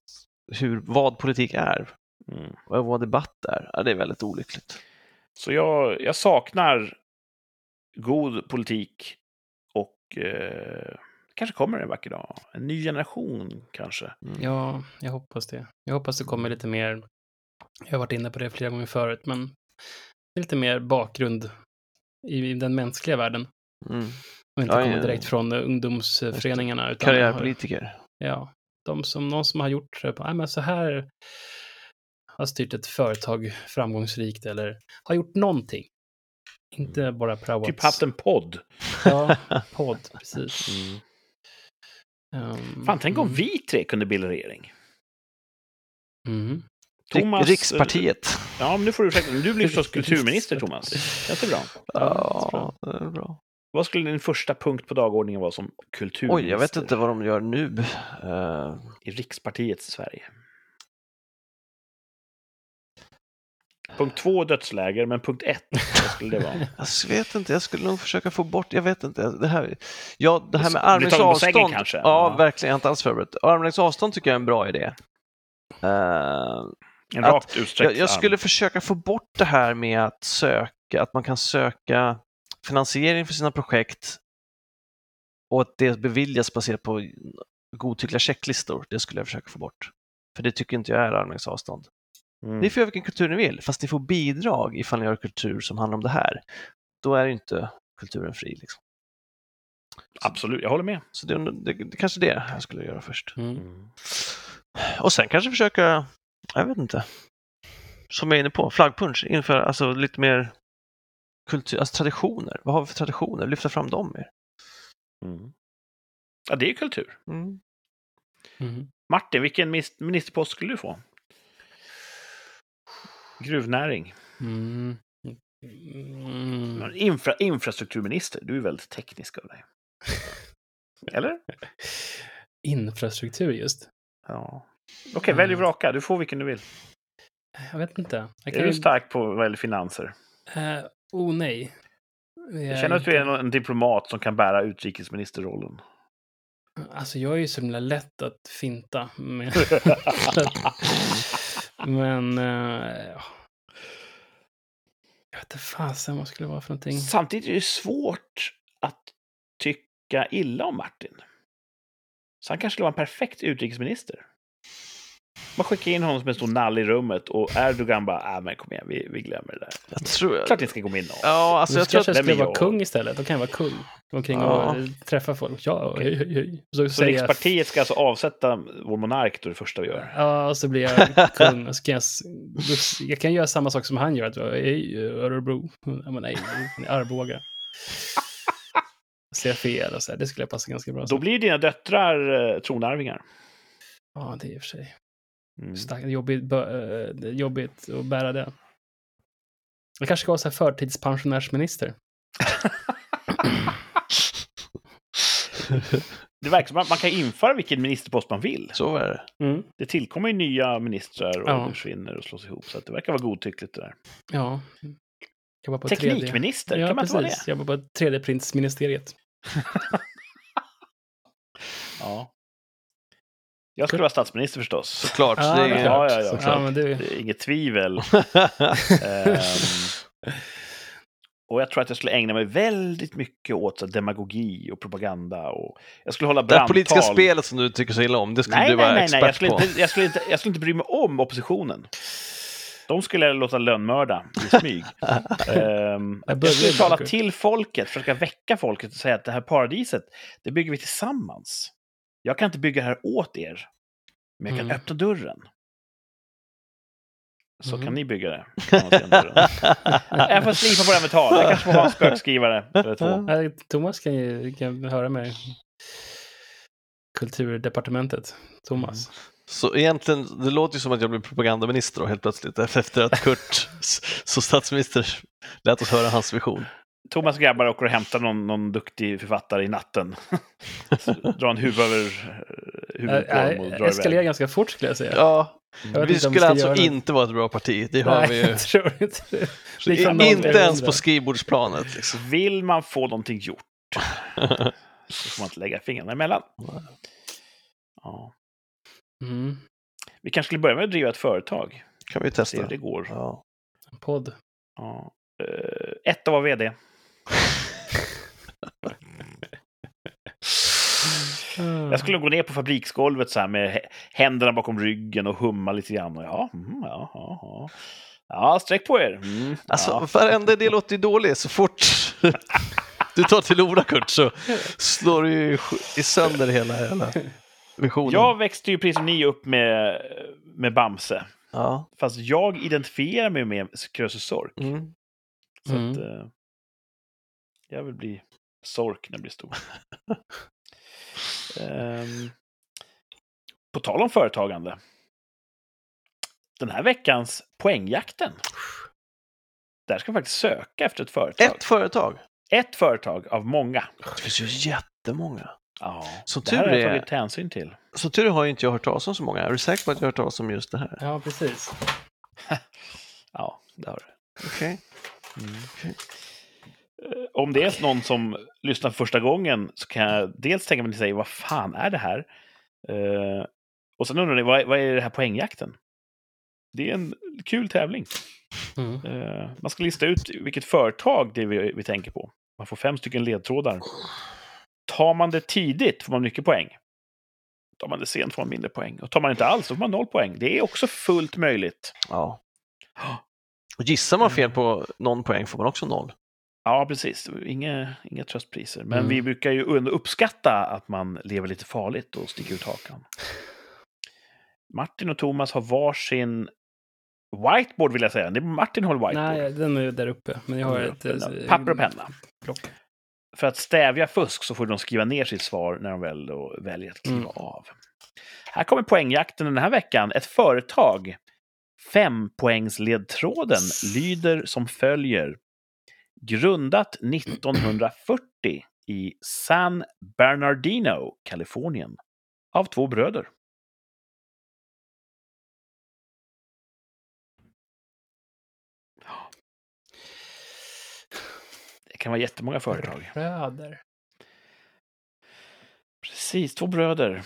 hur, vad politik är Mm. och vad debatt är. Ja, det är väldigt olyckligt. Så jag, jag saknar god politik och eh, kanske kommer en vacker dag. En ny generation kanske. Mm. Ja, jag hoppas det. Jag hoppas det kommer lite mer. Jag har varit inne på det flera gånger förut, men lite mer bakgrund i, i den mänskliga världen. Mm. Och inte Ja, komma ja. direkt från eh, ungdomsföreningarna. Utan har, Karriärpolitiker. ja, de som, någon som har gjort det, nej men så här har styrt ett företag framgångsrikt eller har gjort någonting. Inte bara prowats. Typ haft en podd. Ja, podd, precis. Um, Fan, tänk om mm, vi tre kunde bilda regering. Mm. Thomas- Rikspartiet. Ja, men nu får du ursäkta. Du blir förstås kulturminister, Thomas. Känns det bra? Ja, det är bra. Vad skulle din första punkt på dagordningen vara som kulturminister Oj, jag vet inte vad de gör nu. Eh, i Rikspartiets Sverige? Punkt två, dödsläger, men punkt ett, vad skulle det vara? jag vet inte, jag skulle nog försöka få bort, jag vet inte. Det här, ja, det här med armlängds sängen avstånd. kanske? Ja, Ja. verkligen, jag har inte alls förberett. Armlängds avstånd tycker jag är en bra idé. Eh, En Att- rakt utsträckt Jag, jag skulle försöka få bort det här med att söka, att man kan söka finansiering för sina projekt och att det beviljas baserat på godtyckliga checklistor. Det skulle jag försöka få bort. För det tycker inte jag är armlängds avstånd. Mm. Ni får göra vilken kultur ni vill, fast ni får bidrag ifall ni gör kultur som handlar om det här. Då är ju inte kulturen fri. Liksom. Absolut, jag håller med. Så det, det, det kanske är det jag skulle göra först. Mm. Mm. Och sen kanske försöka, jag vet inte, som jag är inne på, flaggpunch, införa alltså lite mer kultur, alltså traditioner. Vad har vi för traditioner? Lyfta fram dem mer. Mm. Ja, det är kultur. Mm. Mm. Martin, vilken ministerpost skulle du få? Gruvnäring. Mm. Mm. Infra- infrastrukturminister, du är väldigt teknisk av dig. Eller? Infrastruktur just. Ja. Okej, välj och vraka. Du får vilken du vill. Jag vet inte. Jag Är du stark på vad gäller finanser? Eh, oh nej. Jag känner att du är en, en diplomat som kan bära utrikesministerrollen. Alltså jag är ju så himla lätt att finta. Med. Men... Ja. jag vet inte fasen vad skulle det vara för någonting. Samtidigt är det svårt att tycka illa om Martin. Så han kanske skulle vara en perfekt utrikesminister. Man skickar in honom som en stor nall i rummet och Erdogan bara, äh, men kom igen, vi, vi glömmer det där. Jag tror... Klart ni ska gå med NATO. Ja, alltså jag tror att... vem skulle är vara jag? kung istället. Då kan jag vara kung. Gå omkring Ja. och träffa folk. Ja, hej, hej, hej. Så, Så säger jag- Rikspartiet ska alltså avsätta vår monark då det första vi gör. Ja, och så blir jag kung. Och så kan jag, jag kan göra samma sak som han gör. Att jag, hej, Örebro. Ja, men nej, Arboga. Ser fel och så här. Det skulle passa ganska bra. Då blir dina döttrar eh, tronarvingar. Ja, det är i och för sig Mm. starkt, jobbigt, bö- eh, det är jobbigt att bära det. Jag kanske ska vara så här förtidspensionärsminister. Det verkar som att man kan införa vilken ministerpost man vill. Så är det. Mm. Det tillkommer ju nya ministrar och Ja. försvinner och slås ihop. Så att det verkar vara godtyckligt det där. Ja. Kan vara på 3D. Teknikminister, Ja, kan man inte vara det? var på 3D-printsministeriet. Ja. Jag skulle vara statsminister förstås. Såklart. Ja, det det är. Ja, ja, ja. såklart. Ja, men det... Det är inget tvivel. Ehm, och jag tror att jag skulle ägna mig väldigt mycket åt så, demagogi och propaganda. Och jag skulle hålla Det brandtal. politiska spelet som du tycker så illa om, det skulle Nej, du nej, vara nej, nej. Jag, expert skulle på. inte, jag, skulle inte, jag skulle inte bry mig om oppositionen. De skulle jag låta lönnmörda i smyg. Ehm, Jag skulle tala till folket, försöka väcka folket och säga att det här paradiset, det bygger vi tillsammans. Jag kan inte bygga det här åt er, men jag kan Mm. öppna dörren. Så Mm. kan ni bygga det. Jag får slipa på det här med tal. Jag kanske får ha en spökskrivare eller två. Thomas kan ju kan höra med kulturdepartementet. Thomas. Så egentligen, det låter ju som att jag blir propagandaminister då, helt plötsligt efter att Kurt som statsminister lät oss höra hans vision. Thomas grabbar åker och hämtar någon, någon duktig författare i natten. Så drar en huvud över eh, huvudet på dem och Äh, drar eskalerar iväg. ganska fort skulle jag säga. Ja, Jag vi skulle alltså göra inte vara ett bra parti, det har Nej, vi ju. tror inte Liksom inte ens på skrivbordsplanet. Liksom. Vill man få någonting gjort så får man inte lägga fingrarna emellan. Ja. Mm. Vi kanske skulle börja med att driva ett företag. kan vi Se testa. hur det går. Ja. En podd. Ja. Eh, ett av vara vd. Jag skulle gå ner på fabriksgolvet så här med hä- händerna bakom ryggen och humma lite grann. Och ja, mm, ja, ja, ja. Ja, sträck på er. Mm, Alltså, ja. varenda del låter ju dålig. Så fort du tar till orda Kurt så slår du ju i sönder hela, hela visionen. Jag växte ju precis som ni upp med, med Bamse. Ja. Fast jag identifierar mig med Krösus Sork. Mm. Så Mm. att, eh, jag vill bli Sork när jag blir stor. Ehm, på tal om företagande. Den här veckans poängjakten. Där ska man faktiskt söka efter ett företag. Ett företag. Ett företag av många. Det finns ju jättemånga. Ja, Som det här tur har jag är- tagit hänsyn till. Så tur har ju inte jag hört talas om så många. Är du säker på att jag har hört talas om just det här? Ja, precis. Ja, det har du. Okej. Eh, Om det är någon som lyssnar för första gången så kan jag dels tänka mig att ni säger vad fan är det här? Eh, och sen undrar ni, vad, vad är det här poängjakten? det är en kul tävling. Mm. Eh, man ska lista ut vilket företag det är vi, vi tänker på. Man får fem stycken ledtrådar. Tar man det tidigt får man mycket poäng. Tar man det sent får man mindre poäng. Och tar man inte alls då får man noll poäng. Det är också fullt möjligt. Ja. Och gissar man fel på någon poäng får man också noll. Ja, precis. Inga, inga tröstpriser. Men Mm. vi brukar ju uppskatta att man lever lite farligt och sticker ut hakan. Martin och Thomas har varsin whiteboard vill jag säga. Det är Martin håller whiteboard. Nej, den är där uppe. Men jag har ett... eh, Papper och penna. block. För att stävja fusk så får de skriva ner sitt svar när de väl då väljer att kliva Mm. av. Här kommer poängjakten den här veckan. Ett företag. Fempoängsledtråden lyder som följer. Grundat 1940 i San Bernardino, Kalifornien. Av två bröder. Det kan vara jättemånga företag. Bröder. Precis, två bröder.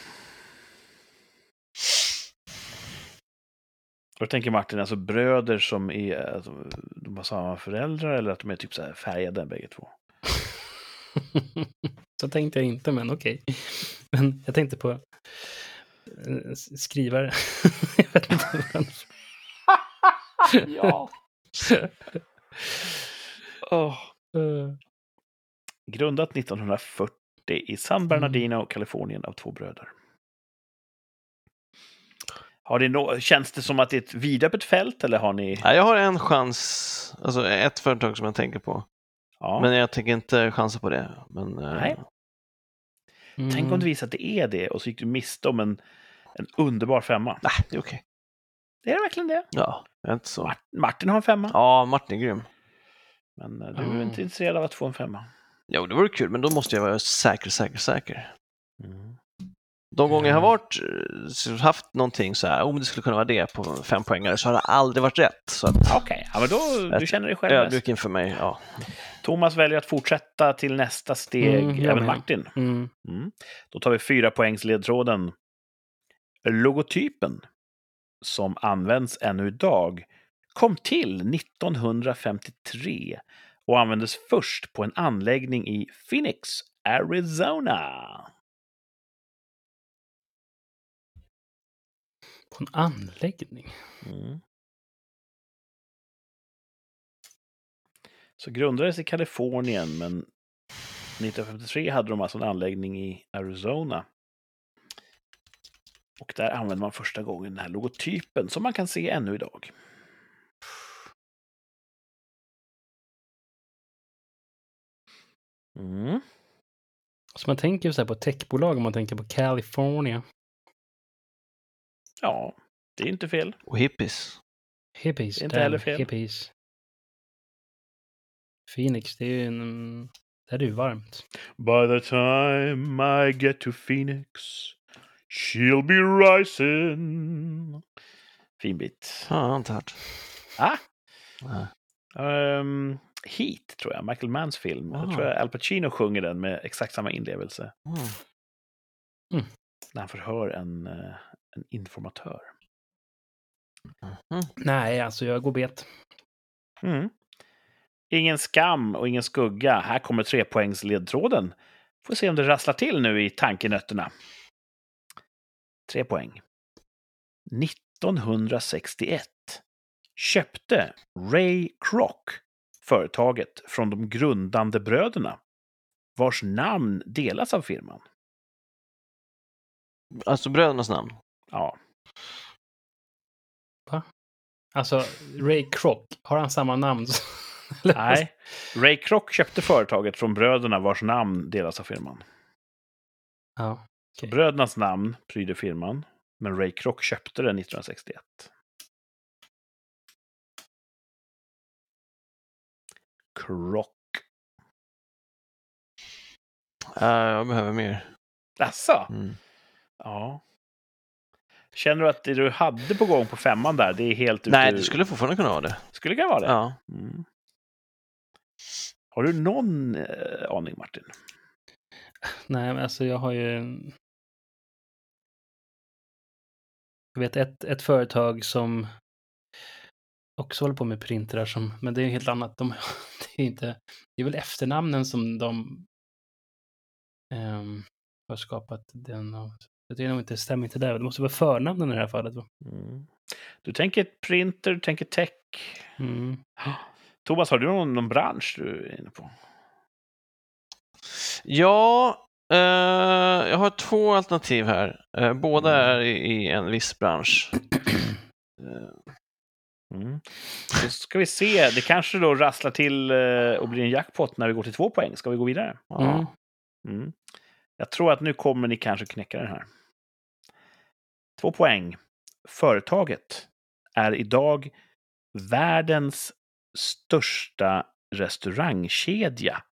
Då tänker Martin, alltså bröder som är, alltså, de har samma föräldrar eller att de är typ så här färgade bägge två? Så tänkte jag inte, men okej. Men jag tänkte på eh, skrivare. jag vet inte vad ja. Eh, Grundat 1940 i San Bernardino, Kalifornien av två bröder. Har det nå- känns det som att det är ett vidöppet fält eller har ni? Nej, jag har en chans, alltså ett företag som jag tänker på. Ja. Men jag tänker inte chansa på det. Men, eh, Nej. Tänk om mm. du visade att det är det och så gick du miste om en, en underbar femma. Nej, det är okej. Det är verkligen det. Ja, inte så. Mart- Martin har en femma. Ja, Martin är grym. Men eh, du är Mm. inte intresserad av att få en femma. Jo, det vore kul, men då måste jag vara säker, säker, säker. Mm. De gånger jag har varit, eh, haft någonting så här, om det skulle kunna vara det på fem poängare så har det aldrig varit rätt. Okej, ja, men då du känner dig själv ödmjuk inför mig, ja. Thomas väljer att fortsätta till nästa steg, Mm, även. Martin. Mm. Mm. Då tar vi fyra poängs ledtråden. Logotypen som används ännu idag kom till 1953 och användes först på en anläggning i Phoenix, Arizona. På en anläggning. Mm. Så grundades i Kalifornien, men 1953 hade de alltså en anläggning i Arizona. Och där använde man första gången den här logotypen som man kan se ännu idag. Mm. Så man tänker så här på techbolag om man tänker på California. Ja, det är inte fel. Och hippies. Hippies. Det är inte heller fel. Hippies. Phoenix, det är ju en... Där är det ju varmt. By the time I get to Phoenix she'll be rising. Fin bit. Ja, jag har inte hört. Ah. Um, Heat, tror jag. Michael Manns film. Jag Ah. tror Al Pacino sjunger den med exakt samma inlevelse. Mm. När han förhör en, eh, en informatör. Mhm. Nej, alltså jag går bet. Mm. Ingen skam och ingen skugga. Här kommer trepoängsledtråden. Får se om det rasslar till nu i tankenötterna. Tre poäng. 1961 köpte Ray Kroc företaget från de grundande bröderna vars namn delas av firman. Alltså brödernas namn. Ja, Alltså, Ray Kroc, har han samma namn? nej. Ray Kroc köpte företaget från bröderna vars namn delas av firman. Ja. Så Okej. brödernas namn pryder firman, men Ray Kroc köpte den 1961. Kroc. Äh, jag behöver mer. Asså? Mm. Ja. Känner du att det du hade på gång på femman där, det är helt ute Nej, ur- det skulle fortfarande kunna vara det. Skulle kunna vara det? Ja. Mm. Har du någon eh, aning, Martin? Nej, men alltså jag har ju... Jag vet ett, ett företag som också håller på med printrar som, men det är helt annat. De, det, är inte, det är väl efternamnen som de um, har skapat den. Och, det är nog inte, stämmer inte där. Det måste vara förnamnen i det här fallet. Va? Mm. Du tänker printer, du tänker tech. Mm. Thomas, har du någon, någon bransch du är inne på? Ja, eh, jag har två alternativ här. Eh, båda är i, i en viss bransch. Eh, Mm. Då ska vi se, det kanske då rasslar till eh, och blir en jackpot när vi går till två poäng. Ska vi gå vidare? Mm. ja. Mm. Jag tror att nu kommer ni kanske knäcka den här. Två poäng. Företaget är idag världens största restaurangkedja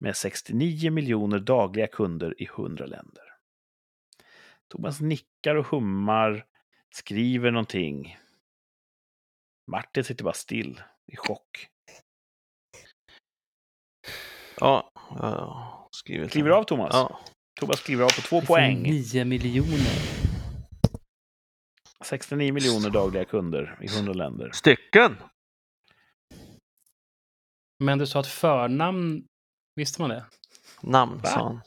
med 69 miljoner dagliga kunder i 100 länder. Thomas nickar och hummar, skriver någonting. Martin sitter bara still i chock. Ja, ja, skrivit. Kliver av Thomas. Ja. Thomas kliver av på två poäng. 9 miljoner. 69 miljoner dagliga kunder i 100 länder. Stycken! Men du sa att förnamn, visste man det? Namn, Va? sa han.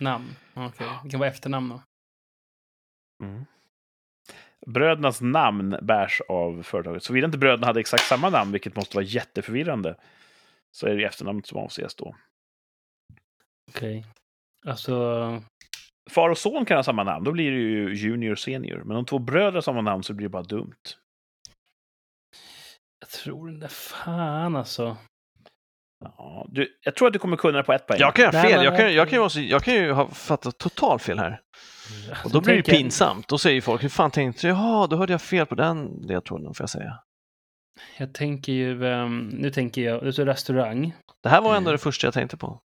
Namn, okej. Det kan vara efternamn då. Mm. Brödernas namn bärs av företaget. Såvida inte bröderna hade exakt samma namn, vilket måste vara jätteförvirrande, så är det efternamnet som avses då. Okej. Alltså, Far och son kan ha samma namn, då blir det ju junior och senior. Men om två bröder har samma namn så blir det bara dumt. jag tror där fan alltså. Ja, du, jag tror att du kommer kunna det på ett poäng. Jag kan Nej, fel. Jag kan, jag, kan ju vara så, jag kan ju ha fattat totalt fel här. Och då blir det pinsamt. Då säger folk, hur fan tänkte du? Jaha, då hörde jag fel på den ledtråden, får jag säga. Jag tänker ju, ehm, nu tänker jag, restaurang. Det här var ändå Mm. det första jag tänkte på.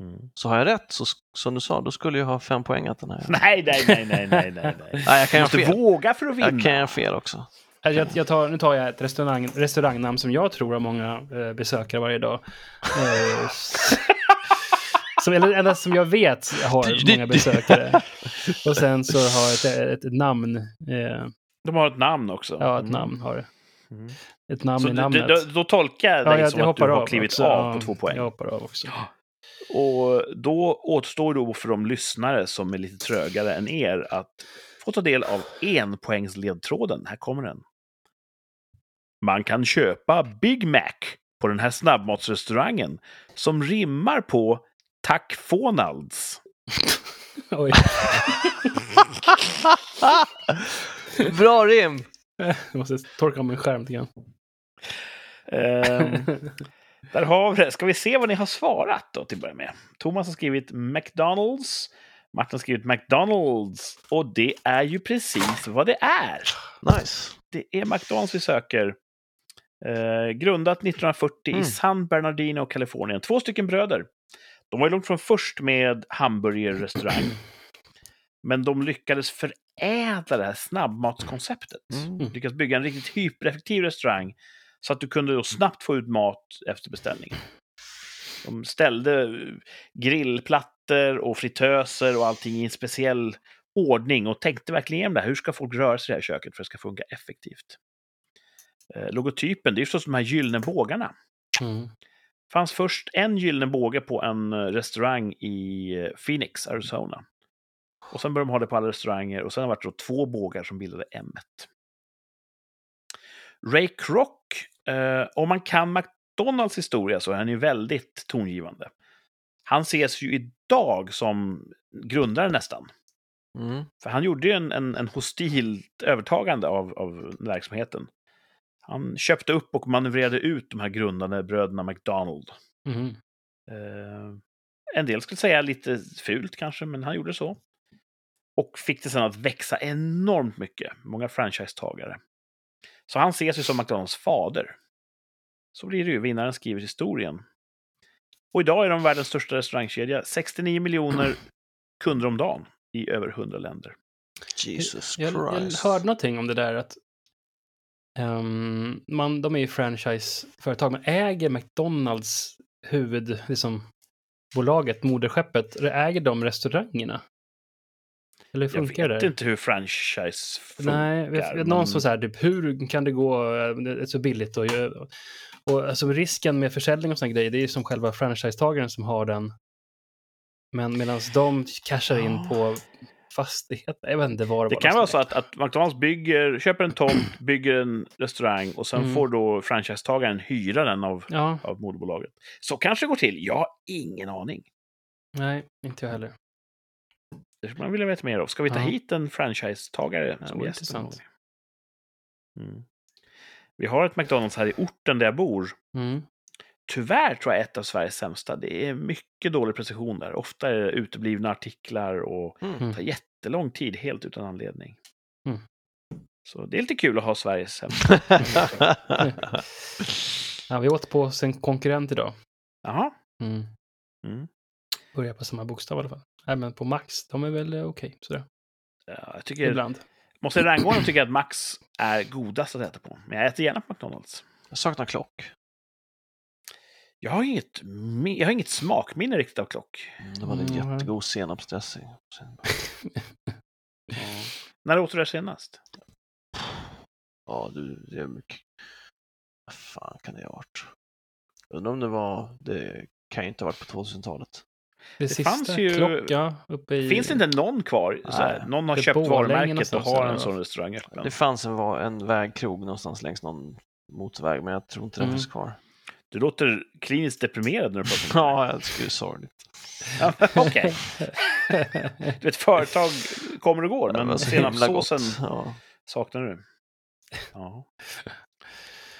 Mm. Så har jag rätt, så, som du sa, då skulle jag ha fem poäng att den här. Nej, nej, nej, nej, nej, nej. nej. Nej, jag kan Du måste fel. våga för att vinna. Jag kan göra fel också. Jag, jag tar, nu tar jag ett restaurang, restaurangnamn som jag tror har många eh, besökare varje dag. Eh, som, eller endast som jag vet har många besökare. Och sen så har ett, ett, ett namn. Eh, De har ett namn också. ja, ett Mm. namn har det. Mm. Ett namn Så i namnet. du, då, då tolkar jag ja, dig jag, som jag att du har av klivit också. av Ja, på två poäng. Jag hoppar av också. Och då återstår då för de lyssnare som är lite trögare än er att få ta del av enpoängsledtråden. Här kommer den. Man kan köpa Big Mac på den här snabbmatsrestaurangen som rimmar på Tack Fonalds. Oj, Bra rim! jag måste torka av min skärm lite grann. Ehm, där har vi det. Ska vi se vad ni har svarat då till att börja med. Thomas har skrivit McDonalds. Martin har skrivit McDonalds. Och det är ju precis vad det är. Nice. Det är McDonalds vi söker. Eh, grundat 1940 Mm. i San Bernardino, Kalifornien. Två stycken bröder. De var långt från först med hamburgerrestaurang. men de lyckades förädla det här snabbmatskonceptet. Mm. Lyckades bygga en riktigt hypereffektiv restaurang så att du kunde då snabbt få ut mat efter beställning. De ställde grillplattor och fritöser och allting i en speciell ordning och tänkte verkligen igenom det här. Hur ska folk röra sig i det här köket för att det ska funka effektivt? Eh, logotypen, det är ju förstås de här gyllene bågarna. Mm. fanns först en gyllene båge på en eh, restaurang i eh, Phoenix, Arizona. Och sen började de ha det på alla restauranger och sen har det varit två bågar som bildade M1. Ray Kroc, eh, om man kan McDonalds historia så är han ju väldigt tongivande. Han ses ju idag som grundare nästan. Mm. För han gjorde ju en, en, en hostilt övertagande av, av verksamheten. Han köpte upp och manövrerade ut de här grundande bröderna McDonald. Mhm. Eh, en del skulle säga lite fult kanske, men han gjorde så. Och fick det sen att växa enormt mycket. Många franchisetagare. Så han ses ju som McDonalds fader. Så blir det ju. Vinnaren skriver historien. Och idag är de världens största restaurangkedja. 69 miljoner kunder om dagen i över 100 länder. Jesus Jag, jag Christ. hörde någonting om det där att ehm, man, de är ju franchiseföretag, men äger McDonalds huvud, liksom, bolaget, moderskeppet, äger de restaurangerna? Eller hur Jag funkar vet det? inte hur franchise funkar. Nej, jag vet, men- någon som så här, typ, hur kan det gå, eh, det är så billigt och, och, alltså risken med försäljning och sådana grejer, det är ju som själva franchisetagaren som har den. Men medan de cashar in Ja. på fastigheter, jag vet inte var Det var kan vara så att, att McDonalds bygger, köper en tomt, bygger en restaurang och sen Mm. får då franchisetagaren hyra den av, Ja, av moderbolaget. Så kanske det går till. Jag har ingen aning. nej, inte jag heller. Det skulle man vilja veta mer av. Ska vi ta Ja. hit en franchisetagare som gäst? intressant. Mm. Vi har ett McDonalds här i orten där jag bor. Mm. Tyvärr tror jag ett av Sveriges sämsta. Det är mycket dålig precision där. Ofta är det uteblivna artiklar och Mm. Tar jättelång tid helt utan anledning. Mm. Så det är lite kul att ha Sveriges sämsta. Ja, vi åt på sin konkurrent idag. Jaha. Mm. Mm. Börjar på samma bokstav i alla fall. Nej, men på Max, de är väl eh, okej, sådär. Ja, jag tycker, Ibland. måste rangordna tycker jag att Max är godast att äta på. Men jag äter gärna på McDonalds. Jag saknar klock. Jag har inget, jag har inget smakminne riktigt av klock. De hade en Mm. jättegod senapsdressing. När åt du det senast? Ja, du, det är mycket. Vad fan kan det ha varit? Undrar om det var, det kan ju inte ha varit på 2000-talet. Det, Det sista fanns ju- klocka uppe i... Finns det inte någon kvar? Så här, Nej. någon har Det köpt varumärket och har en sån restaurang öppen. Det fanns en, en vägkrog någonstans längs någon motorväg, men jag tror inte den Mm. finns kvar. Du låter kliniskt deprimerad när du pratar om det. Ja, jag tycker det är sorgligt. Ja, Okej. Du vet, företag kommer och går, men senapssåsen. Ja. saknar du. Ja.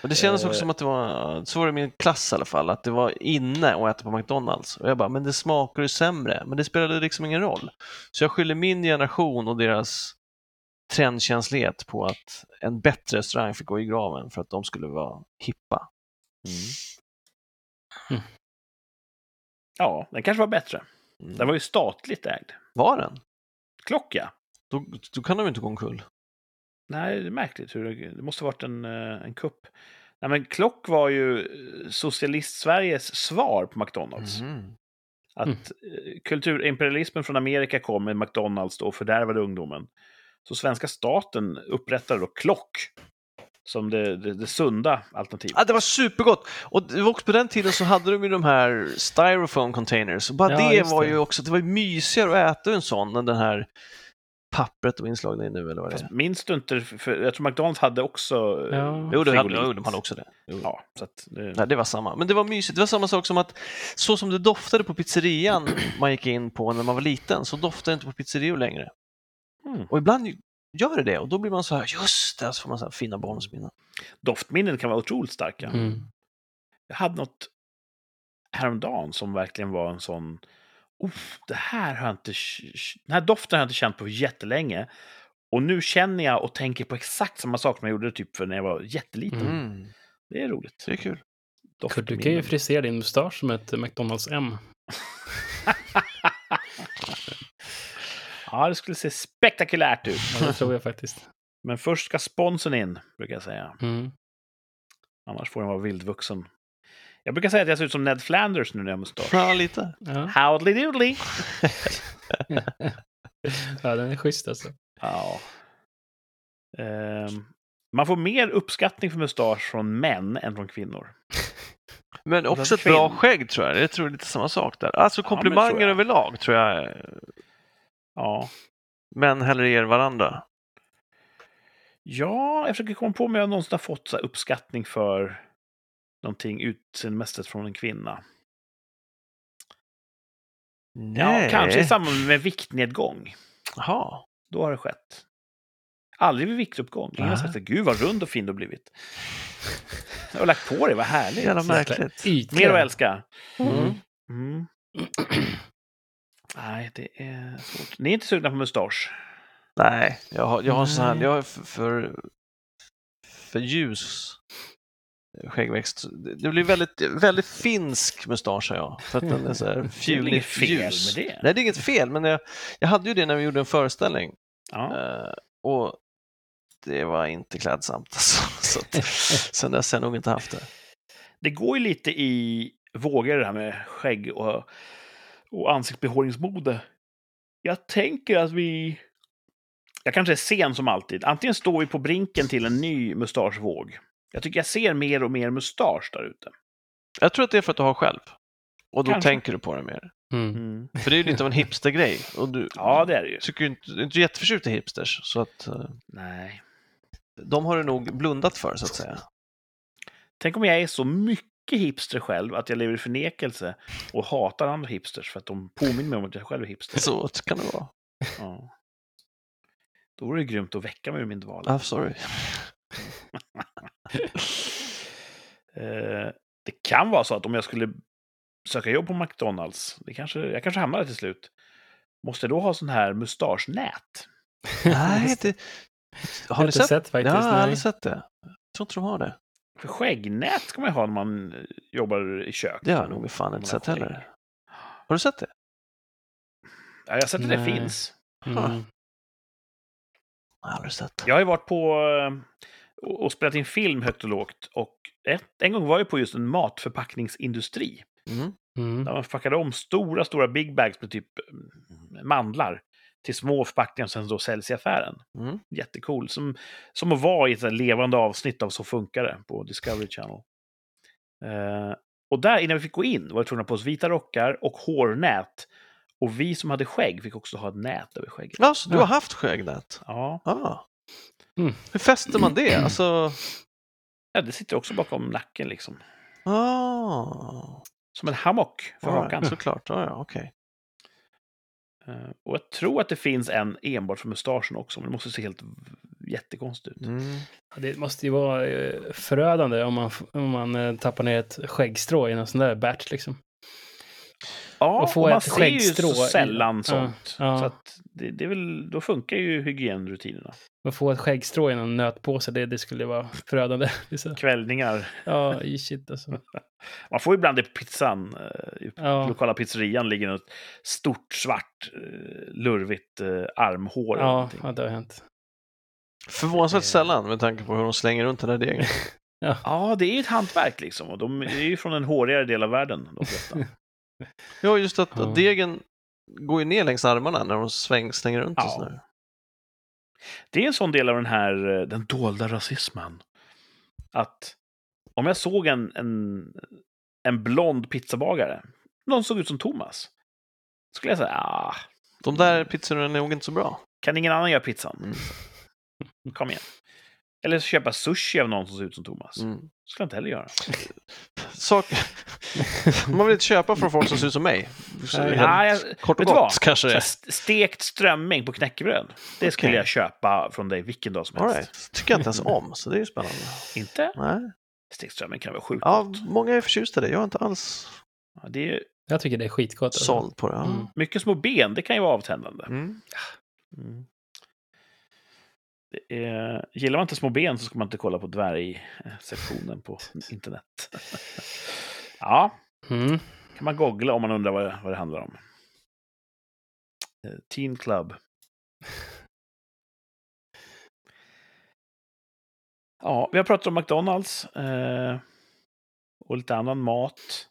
Och det kändes också Eh. som att det var, så var det i min klass i alla fall, att det var inne att äta på McDonalds. Och jag bara, men det smakar ju sämre. Men det spelade liksom ingen roll. Så jag skyller min generation och deras trendkänslighet på att en bättre restaurang fick gå i graven för att de skulle vara hippa. Mm. Ja, den kanske var bättre. Mm. Den var ju statligt ägd. Var den? Klocka? Då, då kan de ju inte gå omkull. Nej, det är märkligt. Hur det, det måste ha varit en, eh, en kupp. Nej, men Klock var ju eh, socialist-Sveriges svar på McDonalds. Mhm. Att Mm. eh, kulturimperialismen från Amerika kom med McDonalds då och fördärvade ungdomen. Så svenska staten upprättade då Klock som det, det, det sunda alternativet. Ja, det var supergott! Och det var också på den tiden så hade de ju de här styrofoam containers. Och bara Ja, det var det. ju också, det var ju mysigare att äta en sån än den här pappret och inslagna i nu eller vad det är. Fast minns du inte? För jag tror McDonalds hade också eh, Ja. Jo, det hade, jo, de hade också det. Jo. Ja, så att det, Nej, det var samma. Men det var mysigt. Det var samma sak som att så som det doftade på pizzerian man gick in på när man var liten, så doftar det inte på pizzerior längre. Mm. Och ibland gör det det och då blir man så här, just det, så får man så här fina barndomsminnen. doftminnen kan vara otroligt starka. Mm. Jag hade något häromdagen som verkligen var en sån... Oh, det här har jag inte... Den här doften har jag inte känt på jättelänge. Och nu känner jag och tänker på exakt samma sak som jag gjorde typ för när jag var jätteliten. Mm. Det är roligt. Det är kul. Kurt, du kan ju frisera din mustasch som ett McDonalds M. Ja, det skulle se spektakulärt ut. Ja, det tror jag faktiskt. Men först ska sponsorn in, brukar jag säga. Mm. Annars får den vara vildvuxen. Jag brukar säga att jag ser ut som Ned Flanders nu när jag har mustasch. Ja, lite. Ja. Howdly doodly! ja, den är schysst alltså. Ja. Ehm, man får mer uppskattning för mustasch från män än från kvinnor. Men också ett bra skägg tror jag. Jag tror det är lite samma sak där. Alltså Ja, komplimanger tror jag. överlag tror jag Ja. män hellre ger varandra. Ja, jag försöker komma på om jag någonsin har fått så här uppskattning för någonting utseendemässigt från en kvinna. Nej. Ja, kanske i samband med viktnedgång. Jaha. Då har det skett. Aldrig vid viktuppgång. Ingen har sagt att gud vad rund och fin du har blivit. Jag har lagt på dig, vad härligt. Jävla märkligt. Mer att älska. Mm. Mm. Nej, det är svårt. Ni är inte sugna på mustasch? Nej, jag har, jag har sån här, jag har för, för, för ljus skäggväxt. Det blir väldigt, väldigt finsk mustasch har jag. För att den är så här Det är inget fel ljus. med det? Nej, det är inget fel, men jag, jag hade ju det när vi gjorde en föreställning. Ja. Eh, och det var inte klädsamt. Alltså. Så att, sen dess har jag nog inte haft det. Det går ju lite i vågor det här med skägg och, och ansiktsbehåringsmode. Jag tänker att vi Jag kanske är sen som alltid. Antingen står vi på brinken till en ny mustaschvåg. Jag tycker jag ser mer och mer mustasch där ute. Jag tror att det är för att du har själv. Och då Kanske. tänker du på det mer. Mm. För det är ju lite av en hipstergrej. Och du Ja, det är det ju. tycker inte, du är inte jätteförtjust i hipsters. Så att eh, Nej. de har du nog blundat för, så att säga. Tänk om jag är så mycket hipster själv att jag lever i förnekelse och hatar andra hipsters för att de påminner mig om att jag själv är hipster. Så kan det vara. Ja. Då vore det grymt att väcka mig ur min dvala. I'm sorry. Eh, det kan vara så att om jag skulle söka jobb på McDonalds, det kanske, jag kanske hamnar där till slut, måste jag då ha sån här mustaschnät? Nej, det... Har ni sett? sett faktiskt. Ja, jag har nej. aldrig sett det. Jag tror inte de har det. För skäggnät ska man ju ha när man eh, jobbar i kök. Det har jag nog fan inte har sett skägg. heller. Har du sett det? Ja, jag har sett att det finns. Mm. Jag har aldrig sett. Jag har ju varit på eh, och och spelat in film högt och lågt. Och ett, en gång var jag på just en matförpackningsindustri. Mm. Mm. Där man förpackade om stora, stora big bags med typ mm, mandlar till små förpackningar som sen då säljs i affären. Mm. Jättecool. Som, som att vara i ett levande avsnitt av Så funkar det på Discovery Channel. Eh, och där, innan vi fick gå in, var vi tvungna på oss vita rockar och hårnät. Och vi som hade skägg fick också ha ett nät över skägget. Ja, så du har haft skäggnät? Ja, Ah. Mm. Hur fäster man det? Alltså... ja det sitter också bakom nacken liksom. Ah. Som en hammock för All hakan. såklart. Ah, ja, okej. Eh, Och jag tror att det finns en enbart för mustaschen också, men det måste se helt jättekonstigt ut. Mm. Ja, Det måste ju vara eh, förödande om man, om man eh, tappar ner ett skäggstrå i en sån där batch liksom. Ja, Och få och man ett ser ju så i- sällan Ja, sånt. ja. Så att det, det är väl, då funkar ju hygienrutinerna. Att få ett skäggstrå i en nötpåse, det, det skulle vara förödande. Kvällningar. Ja, i shit alltså. Man får ju ibland på pizzan. eh, I Ja. lokala pizzerian ligger något stort, svart, eh, lurvigt eh, armhår. Ja, ja, det har hänt. Förvånansvärt sällan med tanke på hur de slänger runt den där degen. ja, det är ju ett hantverk liksom. Och de är ju från en hårigare del av världen, de flesta. Ja, just att Ja. degen går ju ner längs armarna när de sväng, slänger runt och Ja. sådär. Det är en sån del av den här, eh, den dolda rasismen. Att om jag såg en, en, en blond pizzabagare, någon såg ut som Thomas, skulle jag säga, ah, De där pizzorna är nog inte så bra. kan ingen annan göra pizzan? Mm. Kom igen. Eller köpa sushi av någon som ser ut som Thomas. Mm. skulle jag inte heller göra. Sak... Man vill inte köpa från folk som ser ut som mig. Ja, jag- Kort och gott kanske det Stekt strömming på knäckebröd. Det skulle Okej. jag köpa från dig vilken dag som All helst. right. tycker jag inte ens om, så det är ju spännande. Inte? Nej. Stekt strömming kan vara sjukt Ja, gott. många är förtjusta i det. Jag är inte alls Ja, det är Jag tycker det är skitgott. Alltså. såld på det. Ja. Mm. mycket små ben, det kan ju vara avtändande. Mm. Mm. Är, gillar man inte små ben så ska man inte kolla på dvärgsektionen på internet. ja, Mm. kan man googla om man undrar vad det, vad det handlar om. Eh, Teen Club. Ja, vi har pratat om McDonalds eh, och lite annan mat.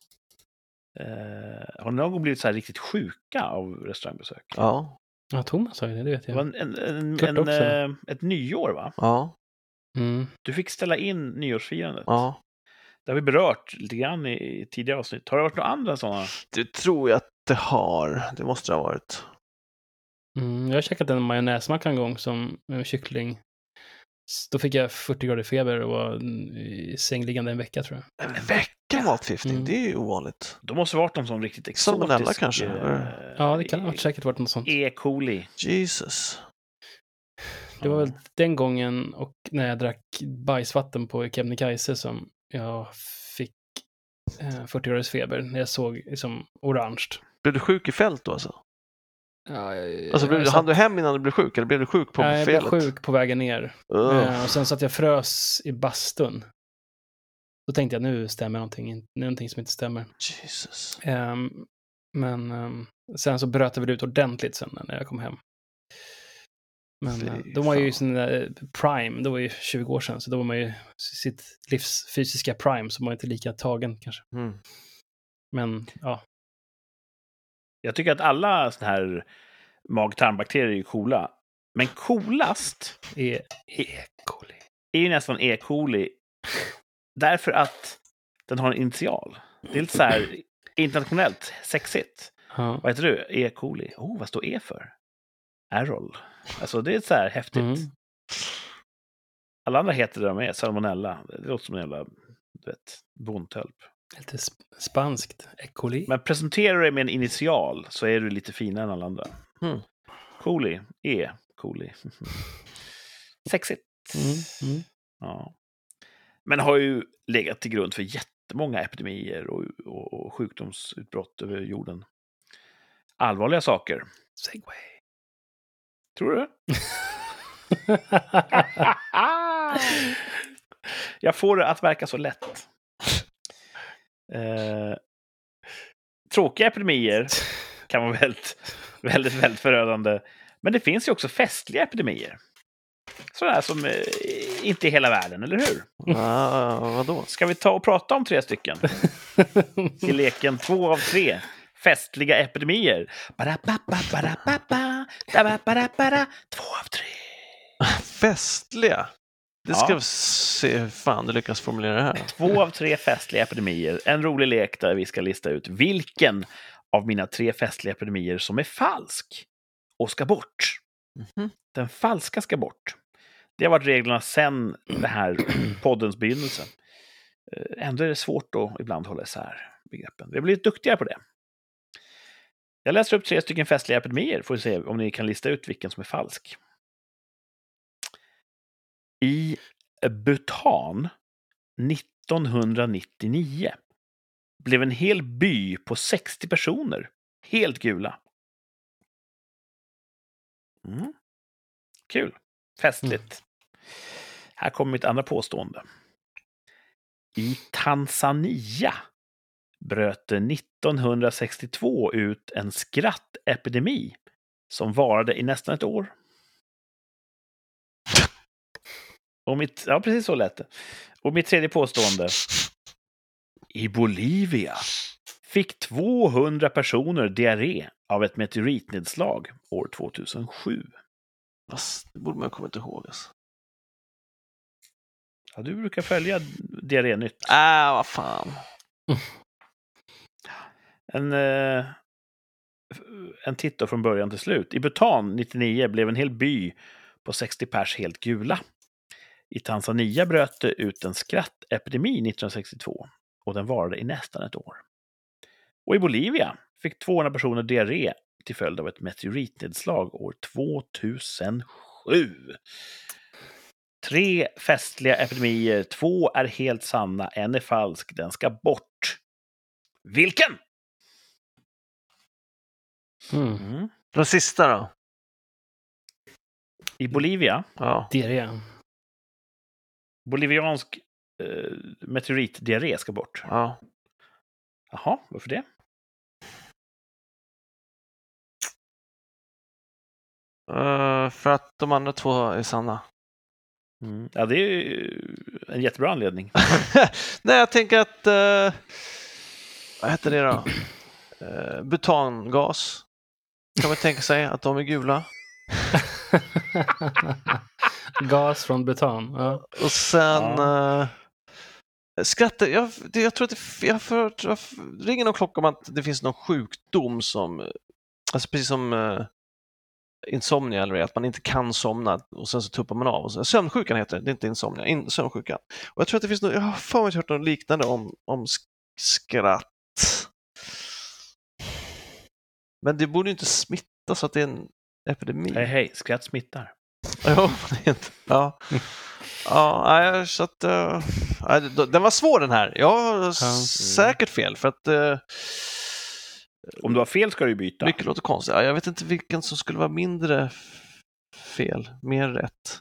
Eh, har ni någon gång blivit så här riktigt sjuka av restaurangbesök? Ja. Ja, Thomas sa ju det, det vet Det var jag. en, en, en, en, också. eh, ett nyår, va? Ja. Mm. Du fick ställa in nyårsfirandet. ja. Det har vi berört lite grann i, i tidigare avsnitt. Har det varit några andra sådana? Det tror jag att det har. Det måste det ha varit. Mm. Jag har käkat en majonnäsmacka en gång som med kyckling. Då fick jag 40 grader feber och var i sängliggande en vecka tror jag. En vecka matförgiftning, Mm. det är ju ovanligt. De måste ha varit någon sån riktigt exotisk... Salmonella kanske, eh, eller? Ja, det kan ha säkert varit något sånt. E. coli. Jesus. Det var väl den gången och när jag drack bajsvatten på Kebnekaise som jag fick eh, 40 graders feber. När jag såg liksom orange. Blev du sjuk i fält då alltså? Ja, jag, Alltså blev, jag satt- hann du hem innan du blev sjuk eller blev du sjuk på Nej, jag blev felet? sjuk på vägen ner. Eh, och sen så att jag frös i bastun. Då tänkte jag nu stämmer någonting, in- nu är någonting som inte stämmer. Jesus. Ehm, men ehm, sen så bröt det väl ut ordentligt sen när jag kom hem. Men Fy eh, de var ju i fan. sin eh, prime, det var ju 20 år sedan, så då var man ju sitt livs fysiska prime, så man var inte lika tagen kanske. Mm. Men ja, Jag tycker att alla såna här mag-tarmbakterier är coola. Men coolast E. E. coli. är ju nästan E. coli. Därför att den har en initial. Det är lite så här internationellt sexigt. Ja. Vad heter du? E. coli. Oh, vad står E för? Errol. Alltså det är så här häftigt. Mm. Alla andra heter det de är. Salmonella. Det låter som en jävla du vet, bondtölp. Lite sp- spanskt. E. coli. Men presenterar du dig med en initial så är du lite finare än alla andra. Mm. Coli. E. coli. Sexigt. Mm. Mm. Ja. Men har ju legat till grund för jättemånga epidemier och, och, och sjukdomsutbrott över jorden. Allvarliga saker. Segway. Tror du? Jag får det att verka så lätt. Eh, tråkiga epidemier kan vara väldigt, väldigt, väldigt förödande. Men det finns ju också festliga epidemier. Sådana som eh, inte är hela världen, eller hur? Ah, vadå? Ska vi ta och prata om tre stycken? I leken två av tre. Festliga epidemier. Två av tre. Festliga? Det Ja. ska vi se hur fan du lyckas formulera det här. Två av tre festliga epidemier. En rolig lek där vi ska lista ut vilken av mina tre festliga epidemier som är falsk och ska bort. Mhm. Den falska ska bort. Det har varit reglerna sedan det här poddens begynnelse. Eh, Ändå är det svårt att ibland hålla isär begreppen. Vi har blivit duktigare på det. Jag läser upp tre stycken festliga epidemier, får vi se om ni kan lista ut vilken som är falsk. I Bhutan 1999 blev en hel by på 60 personer helt gula. Mm. Kul. Festligt. Här kommer mitt andra påstående. I Tanzania bröt det 1962 ut en skrattepidemi som varade i nästan ett år. Och mitt, ja, precis så lät det. Och mitt tredje påstående. I Bolivia fick 200 personer diarré av ett meteoritnedslag år 2007. Fast det borde man komma ihåg. Alltså. Ja, du brukar följa Diarrénytt. Ah, vad fan. En, eh, en titt från början till slut. I Bhutan 99 blev en hel by på 60 pers helt gula. I Tanzania bröt det ut en skrattepidemi 1962 och den varade i nästan ett år. Och i Bolivia fick 200 personer diarré till följd av ett meteoritnedslag år 2007. Tre festliga epidemier, två är helt sanna, en är falsk, den ska bort. Vilken? Mm. Mm. Den sista då? I Bolivia, Ja. Diarré. Boliviansk eh, meteoritdiarré ska bort. ja. Jaha, varför det? Eh, för att de andra två är sanna. Mm. Ja, det är ju en jättebra anledning. Nej, jag tänker att... eh, vad heter det då? Uh, butangas. Kan man tänka sig att de är gula. Gas från butan. Ja. Och sen... Ja. Uh, skrattet, jag, det, jag tror att det, jag för, jag för, ringer någon klocka om att det finns någon sjukdom som, eh, alltså precis som uh, insomnia eller att man inte kan somna och sen så tuppar man av. Och så, sömnsjukan heter det, det är inte insomnia, in, sömnsjukan. Och jag tror att det finns något, jag har för mig hört något liknande om, om sk- skratt. Men det borde ju inte smitta så att det är en epidemi. Hej, hej, skratt smittar. Inte. Ja. Ja, nej, så att... Uh, den var svår den här. Jag har säkert fel för att uh, Om du har fel ska du byta. mycket låter konstigt. Ja, jag vet inte vilken som skulle vara mindre fel, mer rätt.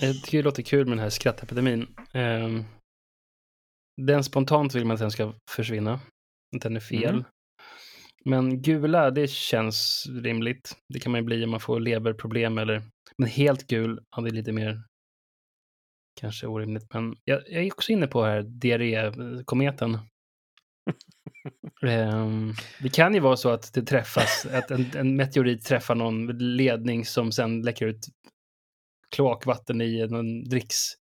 Jag tycker det låter kul med den här skrattepidemin. Um, den spontant vill man att den ska försvinna. Att den är fel. Mm. Men gula, det känns rimligt. Det kan man ju bli om man får leverproblem eller... Men helt gul, ja, det är lite mer kanske orimligt. Men jag, jag är också inne på här diarrékometen. Ehm, det kan ju vara så att det träffas, att en, en meteorit träffar någon ledning som sen läcker ut kloakvatten i någon dricksgrej.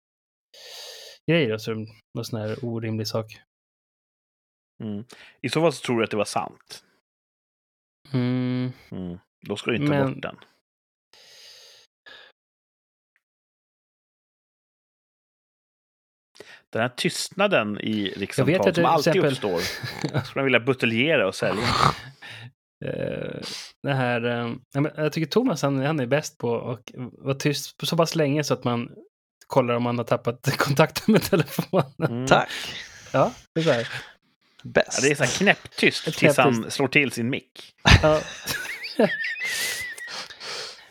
Alltså, någon sån här orimlig sak. Mm. I så fall så tror du att det var sant. Mm. Mm. Då ska du inte Men- bort den. Den här tystnaden i Jag vet rikssamtal att det som alltid exempel- uppstår. Skulle man vilja buteljera och sälja. Eh, det här, eh, jag tycker Thomas han, han är bäst på att vara tyst så pass länge så att man kollar om man har tappat kontakten med telefonen. Mm. Tack! Ja, det är så här. Bäst! Ja, det är så här knäpptyst tills han slår till sin mick. Ja.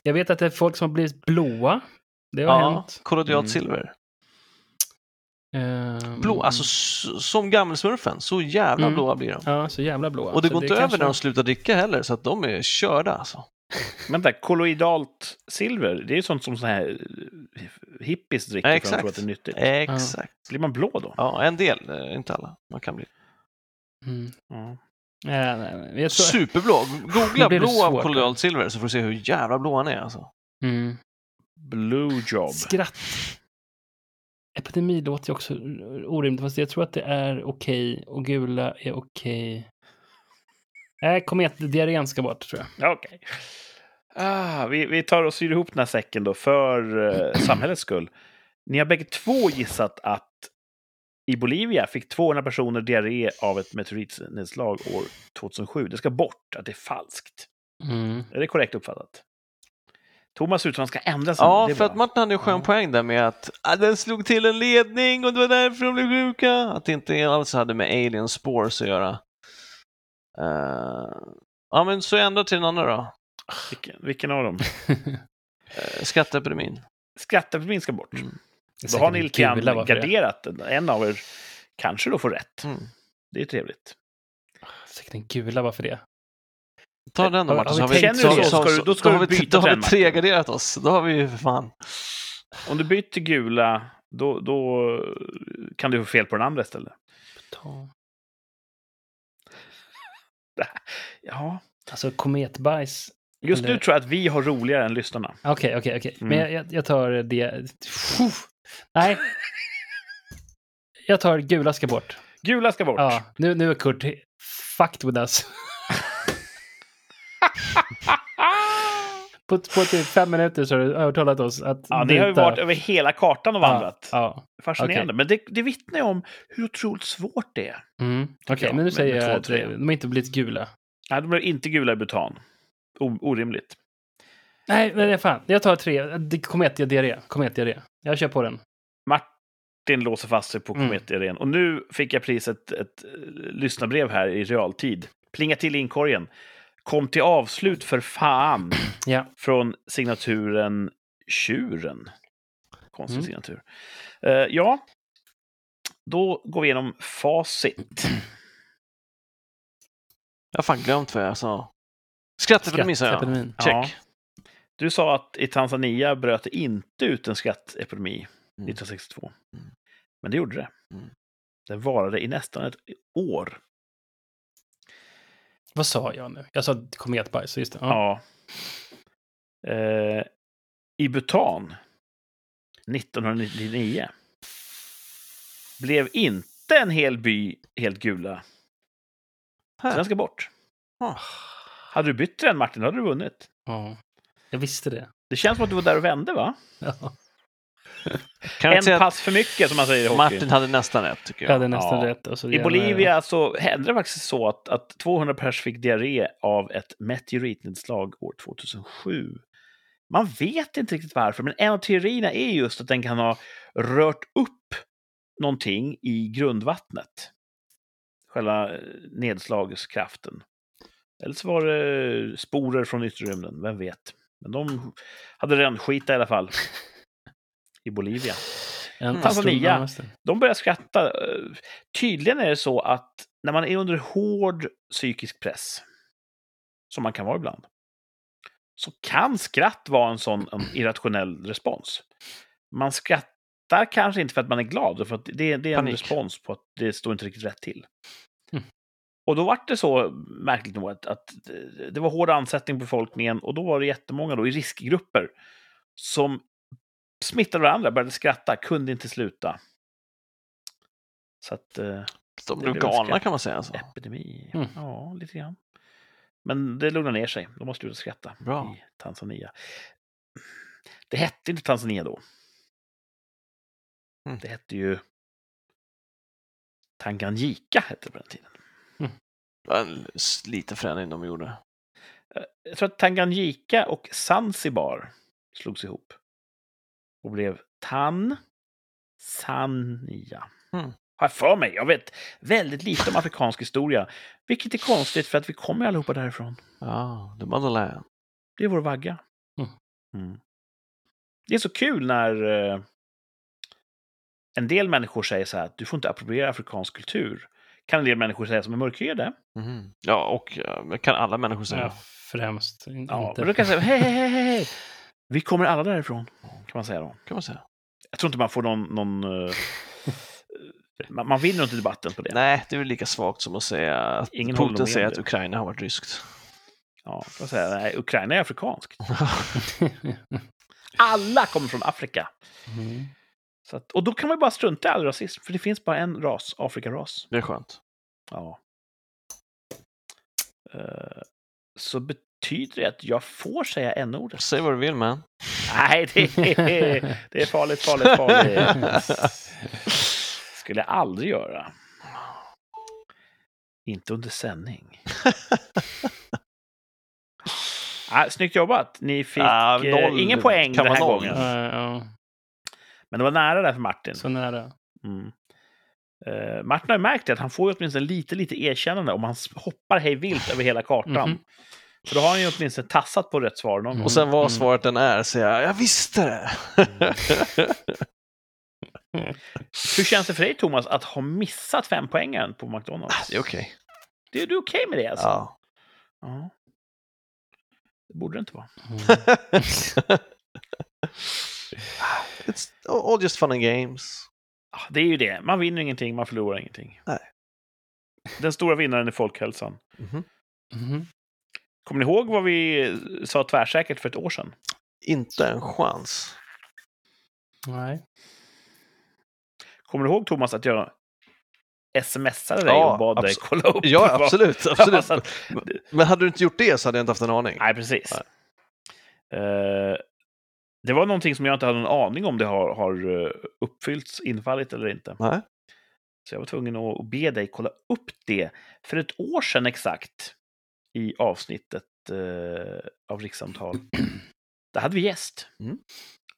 jag vet att det är folk som har blivit blåa. Det har ja, hänt. kollodialt Mm. silver. Ehm, Blå, alltså som gammelsmurfen, så jävla Mm. blåa blir de. Ja, så jävla blåa. Och det Så går inte över kanske- när de slutar dricka heller, så att de är körda alltså. Vänta, kolloidalt silver, det är ju sånt som så här eh, hippies dricker Ja, för att de tror att det är nyttigt. Exakt. Blir man blå då? Ja, en del, eh, inte alla. Man kan bli Mm. Ja. Tror... superblå. Googla blå av kollodialt silver så får du se hur jävla blå han är alltså. Mm. Blue job. Skratt. Epidemi låter ju också orimligt, fast jag tror att det är okej och gula är okej. Nej, kometdiarrén ska bort tror jag. Ja, Okej. Ah, vi, vi tar och syr ihop den här säcken då för eh, samhällets skull. Ni har bägge två gissat att i Bolivia fick 200 personer diarré av ett meteoritnedslag år 2007. Det ska bort, att det är falskt. Mm. Är det korrekt uppfattat? Thomas uttalande ska ändras. nu, Ja, det är för bra. att Martin hade ju en skön Ja. poäng där med att ah, den slog till en ledning och det var därför de blev sjuka. Att det inte alls hade med alien spores att göra. Eh, ja, men så ändra till den andra då. Vilken, vilken av dem? Uh, skatteepidemin. Skatteepidemin ska bort. Mm. Då har ni lite grann det? garderat. En av er kanske då får rätt. Mm. Det är trevligt. Säkert den gula, varför det? Ta den då Martin, har så vi har vi, tänkt så, ska du- då ska då du vi, byta då har vi tregarderat oss. Då har vi ju för fan. Om du byter gula, då, då kan du få fel på den andra istället. Ta. Ja. Alltså kometbajs. Just Eller- nu tror jag att vi har roligare än lyssnarna. Okej, okej, okej. Men Mm. jag, jag, jag tar det. Fuh. Nej. Jag tar gula ska bort. Gula ska bort. Ja, nu, nu är Kurt fucked with us. på, på typ fem minuter så har du övertalat oss att Ja, ni har ju varit över hela kartan och vandrat. Ja, Fascinerande. Men det, det vittnar ju om hur otroligt svårt det är. ja. Mm. Okej, jag, men nu säger jag att de har inte blivit gula. Nej, de blev inte gula i butan. O- orimligt. Nej, nej, fan. Jag tar tre. Det- Kometdiarré. Kometdiarré. Jag kör på den. Martin låser fast sig på Mm. kometdiarrén. Och nu fick jag priset ett eh, lyssnarbrev här i realtid. Plinga till i inkorgen. Kom till avslut för fan. Ja. Från signaturen Tjuren. Konstig Mm. signatur. Eh, ja, då går vi igenom facit. Jag har fan glömt vad jag sa. Skatteepidemi sa jag. Check. Ja. Du sa att i Tanzania bröt det inte ut en skatteepidemi Mm. 1962. Mm. Men det gjorde det. Mm. Den varade i nästan ett år. Vad sa jag nu? Jag sa kometbajs, just det. Ja. Ja. Eh, I Bhutan 1999 blev inte en hel by helt gula. Så den ska bort. Ah. Hade du bytt den Martin, hade du vunnit. ja. Jag visste det. Det känns som att du var där och vände, va? Ja. Kan En pass för mycket, som man säger i hockey. Martin hade nästan rätt tycker Jag jag. hade nästan Ja. rätt. Och så I jävla- Bolivia så hände det faktiskt så att, att 200 pers fick diarré av ett meteoritnedslag år 2007. Man vet inte riktigt varför, men en av teorierna är just att den kan ha rört upp någonting i grundvattnet. Själva eh, nedslagskraften. Eller så var det sporer från yttre rymden, vem vet. Men de hade rännskita i alla fall. I Bolivia. Tanzania. De börjar skratta. Tydligen är det så att när man är under hård psykisk press, som man kan vara ibland, så kan skratt vara en sån en irrationell respons. Man skrattar kanske inte för att man är glad, för att det, det är en Panik. respons på att det står inte riktigt rätt till. Och då var det så, märkligt nog, att, att det var hård ansättning på befolkningen och då var det jättemånga då i riskgrupper som smittade varandra, började skratta, kunde inte sluta. Så att... eh, De blev galna kan man säga. Alltså. Epidemi. Mm. Ja, lite grann. Men det lugnade ner sig. De har slutat skratta Bra. i Tanzania. Det hette inte Tanzania då. Mm. Det hette ju Tanganyika hette det på den tiden. Var en liten förändring de gjorde. Jag tror att Tanganyika och Zanzibar slogs ihop. Och blev Tanzania. Mm. Har jag för mig. Jag vet väldigt lite om afrikansk historia. Vilket är konstigt för att vi kommer allihopa därifrån. Ja, the motherland. Det är vår vagga. Mm. Mm. Det är så kul när eh, en del människor säger så här att du får inte appropriera afrikansk kultur. Kan en del människor säga som är mörkhyade. Mhm. Ja, och men kan alla människor säga. Ja, främst. in- Ja, inte. men då kan jag säga hej, hej, hej, hej. Vi kommer alla därifrån. Kan man säga då. kan man säga. Jag tror inte man får någon... någon eh, man, man vinner inte debatten på det. Nej, det är väl lika svagt som att säga att Ingen Putin säger att. Ukraina har varit ryskt. Ja, kan säga. Nej, Ukraina är afrikanskt. Alla kommer från Afrika. Mm. Så att, och då kan man ju bara strunta i all rasism, för det finns bara en ras, Afrikaras. Det är skönt. Ja. Eh, så betyder det att jag får säga n-ordet? Säg vad du vill, man. Nej, det är, det är farligt, farligt, farligt. skulle jag aldrig göra. Inte under sändning. ah, snyggt jobbat. Ni fick Ah, eh, noll. ingen poäng Kan den här gången. Ja, ja, Men det var nära där för Martin. så nära. Mm. Eh, Martin har ju märkt att han får ju åtminstone lite, lite erkännande om han hoppar hej vilt över hela kartan. Mhm. Så då har han ju åtminstone tassat på rätt svar någon gång. Och sen vad Mm. svaret än är, säger jag, jag visste det. Hur känns det för dig, Thomas, att ha missat fem poängen på McDonalds? Det är okej. Det är du okej med det alltså? Ja. Ja. Det borde det inte vara. Mm. It's all just fun and games. Ja, Det är ju det. Man vinner ingenting, man förlorar ingenting. Nej. Den stora vinnaren är folkhälsan. Mhm. Mhm. Kommer ni ihåg vad vi sa tvärsäkert för ett år sedan? Inte en chans. Nej. Kommer du ihåg, Thomas, att jag smsade dig Ja, och bad dig kolla upp? Ja, absolut. Absolut. Men hade du inte gjort det så hade jag inte haft en aning. Nej, precis. Eh, det var någonting som jag inte hade någon aning om det har, har eh, uppfyllts, infallit eller inte. Nej. Så jag var tvungen att be dig kolla upp det för ett år sedan exakt i avsnittet eh, av Rikssamtal. Där hade vi gäst. Mm.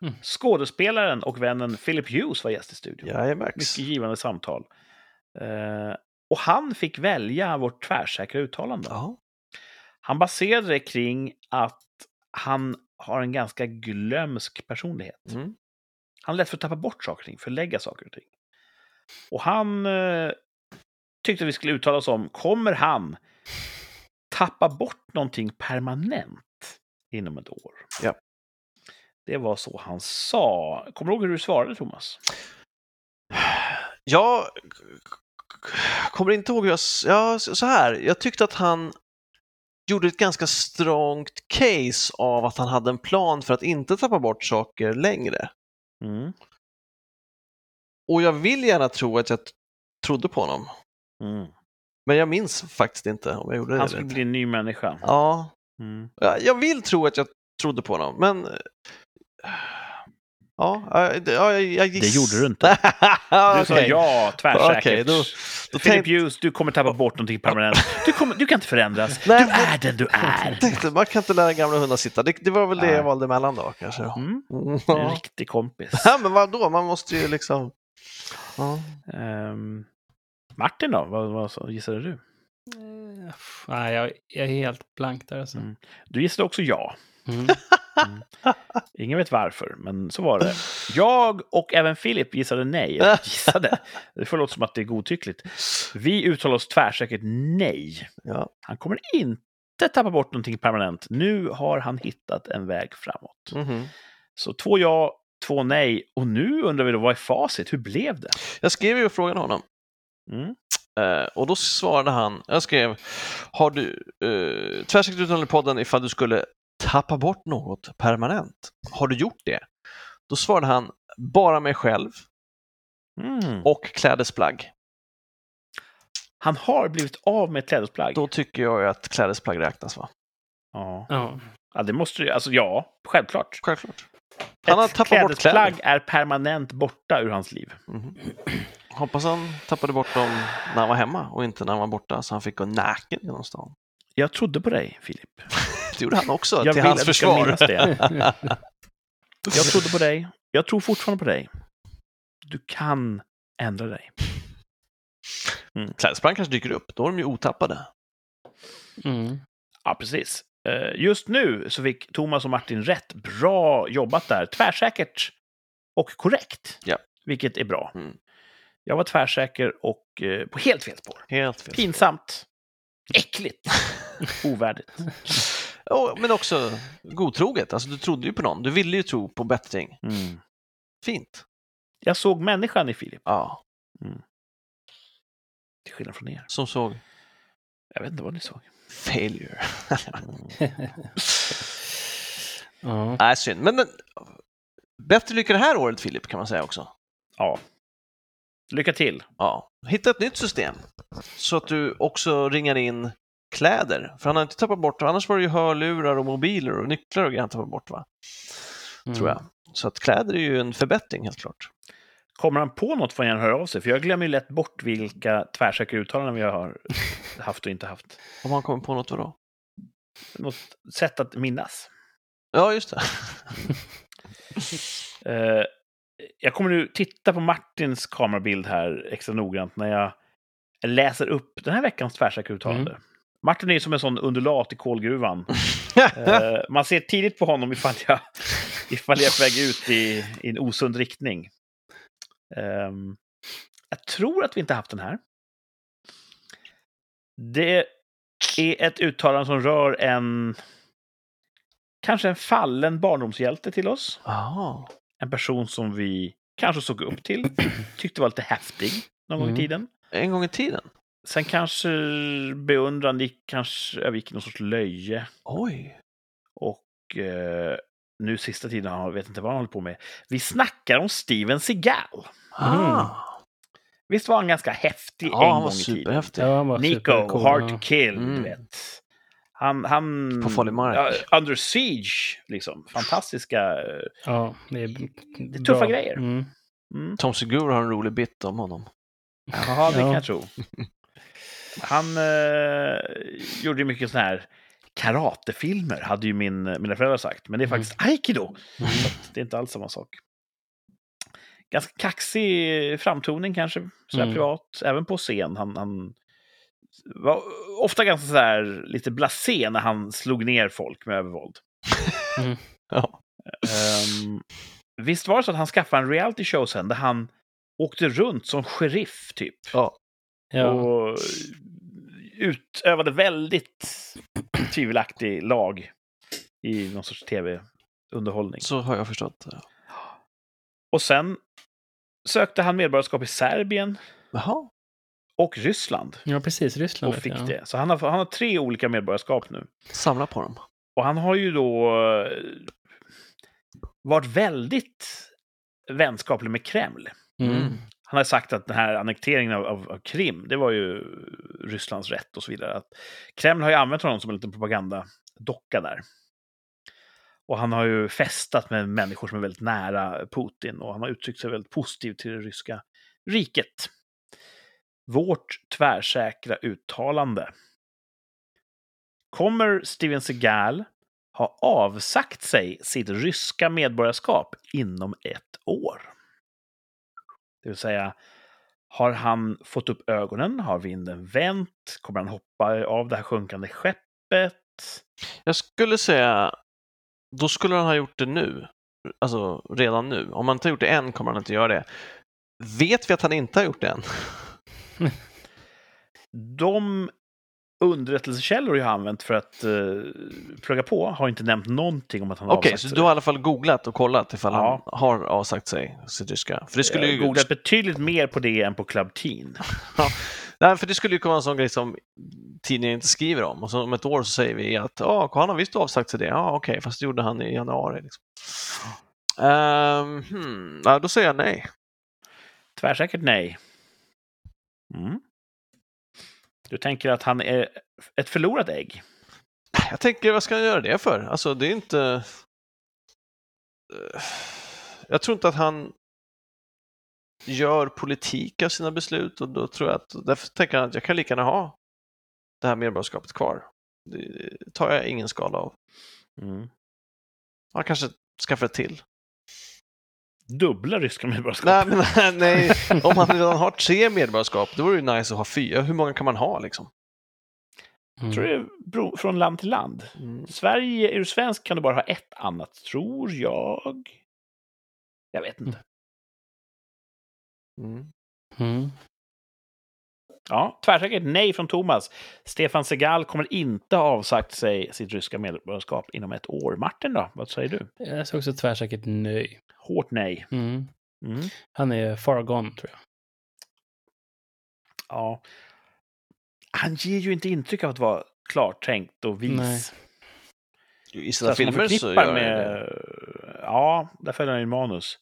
Mm. Skådespelaren och vännen Philip Hughes var gäst i studion. Jajamax. Mycket givande samtal. Eh, och han fick välja vårt tvärsäkra uttalande. Ja. Han baserade det kring att han har en ganska glömsk personlighet. Mm. Han är lätt för att tappa bort saker och ting, förlägga saker och ting. Och han eh, tyckte vi skulle uttala oss om, kommer han tappa bort någonting permanent inom ett år? Ja. Det var så han sa. Kommer du ihåg hur du svarade, Thomas? Jag kommer inte ihåg hur jag... Ja, så här. Jag tyckte att han gjorde ett ganska strongt case av att han hade en plan för att inte tappa bort saker längre. Mm. Och jag vill gärna tro att jag trodde på honom. Mm. Men jag minns faktiskt inte om jag gjorde det. Han skulle bli en ny människa. Ja, Mm. Ja, jag vill tro att jag trodde på honom, men... Ja, ja, det- ja jag, jag giss... Det gjorde du inte. Du sa ja, tvärsäkert. Okej, då- då Philip Hughes, du kommer tappa bort någonting permanent. Du, kommer, du kan inte förändras. Nej, du är den du är. Tänkte, man kan inte lära gamla hundar sitta. Det, det var väl det jag valde mellan då, kanske. Mm. Mm, En riktig kompis. ja, men vadå, man måste ju liksom... Ja. Ehm, Martin då? Vad, vad gissade du? Eh, Nej, jag, jag är helt blank där alltså. Mm. Du gissade också ja. Mm. Ingen vet varför, men så var det. Jag och även Filip gissade nej. Gissade. Det får låta som att det är godtyckligt. Vi uttalar oss tvärsäkert nej. Ja. Han kommer inte tappa bort någonting permanent. Nu har han hittat en väg framåt. Mhm. Så två ja, två nej. Och nu undrar vi då, vad är facit? Hur blev det? Jag skrev ju frågan honom. Mm. Eh, och då svarade han, jag skrev, har du eh, tvärsäkert uttalande i podden ifall du skulle tappa bort något permanent? Har du gjort det? Då svarade han, bara mig själv Mm. och klädesplagg. Han har blivit av med klädesplagg. Då tycker jag ju att klädesplagg räknas va? Ja. Ja. ja, det måste ju... Alltså ja, självklart. Självklart. Han har ett tappat bort klädesplagg kläder. är permanent borta ur hans liv. Mhm. Hoppas han tappade bort dem när han var hemma och inte när han var borta så han fick gå naken genom stan. Jag trodde på dig, Filip. Det gjorde han också, Jag till hans försvar. Jag trodde på dig. Jag tror fortfarande på dig. Du kan ändra dig. Klädesplagg kanske dyker upp, då är de ju otappade. Mm. Ja, precis. Eh, Just nu så fick Thomas och Martin rätt. Bra jobbat där. Tvärsäkert och korrekt. Ja. Vilket är bra. Mm. Jag var tvärsäker och eh, på helt fel spår. Helt fel. Pinsamt. Äckligt. Ovärdigt. Ja, men också godtroget, alltså du trodde ju på någon, du ville ju tro på bättring. Mm. Fint. Jag såg människan i Filip, Ja, till skillnad från er. som såg Jag vet inte vad ni såg. failure. ja. Nej, synd. Men, men bättre lycka det här året Filip, kan man säga också. Ja. Lycka till. Ja, hitta ett nytt system så att du också ringar in kläder. För han har inte tappat bort, annars var det ju hörlurar och mobiler och nycklar och grejer han tappat bort va? Tror jag. Så att kläder är ju en förbättring helt klart. Kommer han på något får han höra av sig, för jag glömmer ju lätt bort vilka tvärsäkra uttalanden vi har haft och inte haft. Om han kommer på något vadå? Något sätt att minnas. Ja, just det. Eh, jag kommer nu titta på Martins kamerabild här extra noggrant när jag läser upp den här veckans tvärsäkra uttalande. Martin är som en sån undulat i kolgruvan. Eh, man ser tidigt på honom ifall jag, ifall jag är på väg ut i, i en osund riktning. Ehm, jag tror att vi inte haft den här. Det är ett uttalande som rör en kanske en fallen barndomshjälte till oss. Jaha. En person som vi kanske såg upp till, tyckte var lite häftig någon gång i Mm. tiden. En gång i tiden? Sen kanske beundran gick kanske övergick i någon sorts löje. Oj. Och eh, nu sista tiden, jag vet inte vad han håller på med. Vi snackar om Steven Seagal. Ah. Visst var han ganska häftig Ja, en han gång i tiden? Ja, han var Nico, supercool, Hard to kill, Mm. du vet. Han, han... På farlig mark. Ja, under Siege, liksom. Fantastiska... eh, Ja, det är, Det är tuffa bra. grejer. Mm. Mm. Tom Segura har en rolig bit om honom. Jaha, det kan Ja. jag tro. Han eh, gjorde ju mycket sådana här karatefilmer, hade ju min, mina föräldrar sagt. Men det är faktiskt aikido. Så att det är inte alls samma sak. Ganska kaxig framtoning kanske, så här Mm. privat. Även på scen. Han, han var ofta ganska så här lite blasé när han slog ner folk med övervåld. Ja. Ehm, visst var det så att han skaffade en reality show sen där han åkte runt som sheriff typ? Ja. Ja. Och utövade väldigt tvivelaktig lag i någon sorts tv-underhållning. Så har jag förstått. Och sen sökte han medborgarskap i Serbien Jaha. och Ryssland ja, precis. Ryssland. och fick jag. det. Så han har, han har tre olika medborgarskap nu. Samla på dem. Och han har ju då eh, varit väldigt vänskaplig med Kreml. Mm. Han har sagt att den här annekteringen av, av, av Krim, det var ju Rysslands rätt och så vidare. Att Kreml har ju använt honom som en liten propagandadocka där. Och han har ju festat med människor som är väldigt nära Putin och han har uttryckt sig väldigt positivt till det ryska riket. Vårt tvärsäkra uttalande. Kommer Steven Seagal ha avsagt sig sitt ryska medborgarskap inom ett år? Det vill säga, har han fått upp ögonen? Har vinden vänt? Kommer han hoppa av det här sjunkande skeppet? Jag skulle säga, då skulle han ha gjort det nu. Alltså redan nu. Om han inte har gjort det än kommer han inte göra det. Vet vi att han inte har gjort det än? De underrättelsekällor jag har använt för att uh, plugga på har inte nämnt någonting om att han har Okej, avsagt så sig. du har i alla fall googlat och kollat ifall Ja. han har avsagt sig sitt ryska? För det skulle Jag ju... har googlat betydligt mer på det än på Club Teen. Nej, Nej, för det skulle ju kunna vara en sån grej som tidningen inte skriver om och så om ett år så säger vi att ja, han har visst avsagt sig det. Ja, okej, fast det gjorde han i januari. Liksom. Ehm, hmm, ja, då säger jag nej. Tvärsäkert nej. Mm. Du tänker att han är ett förlorat ägg? Jag tänker, vad ska han göra det för? Alltså, det är inte... Eh, Jag tror inte att han gör politik av sina beslut och då tror jag att, därför tänker han att jag kan lika gärna ha det här medborgarskapet kvar. Det tar jag ingen skala av. Mm. Han kanske skaffar ett till. Dubbla ryska medborgarskap? Nej, men, nej, om han redan har tre medborgarskap, då vore det nice att ha fyra. Hur många kan man ha liksom? Mm. tror det beror från land till land. Mm. Sverige, är du svensk kan du bara ha ett annat, tror jag. Jag vet inte. Mm. Ja, tvärsäkert nej från Thomas. Stefan Segal kommer inte ha avsagt sig sitt ryska medborgarskap inom ett år. Martin då? Vad säger du? Jag säger också tvärsäkert nej. Hårt nej. Mm. Mm. Han är far gone, tror jag. Ja. Han ger ju inte intryck av att vara klartänkt och vis. Nej. I Så sina man filmer så förknippar gör han med... det. Ja, där följer han i manus.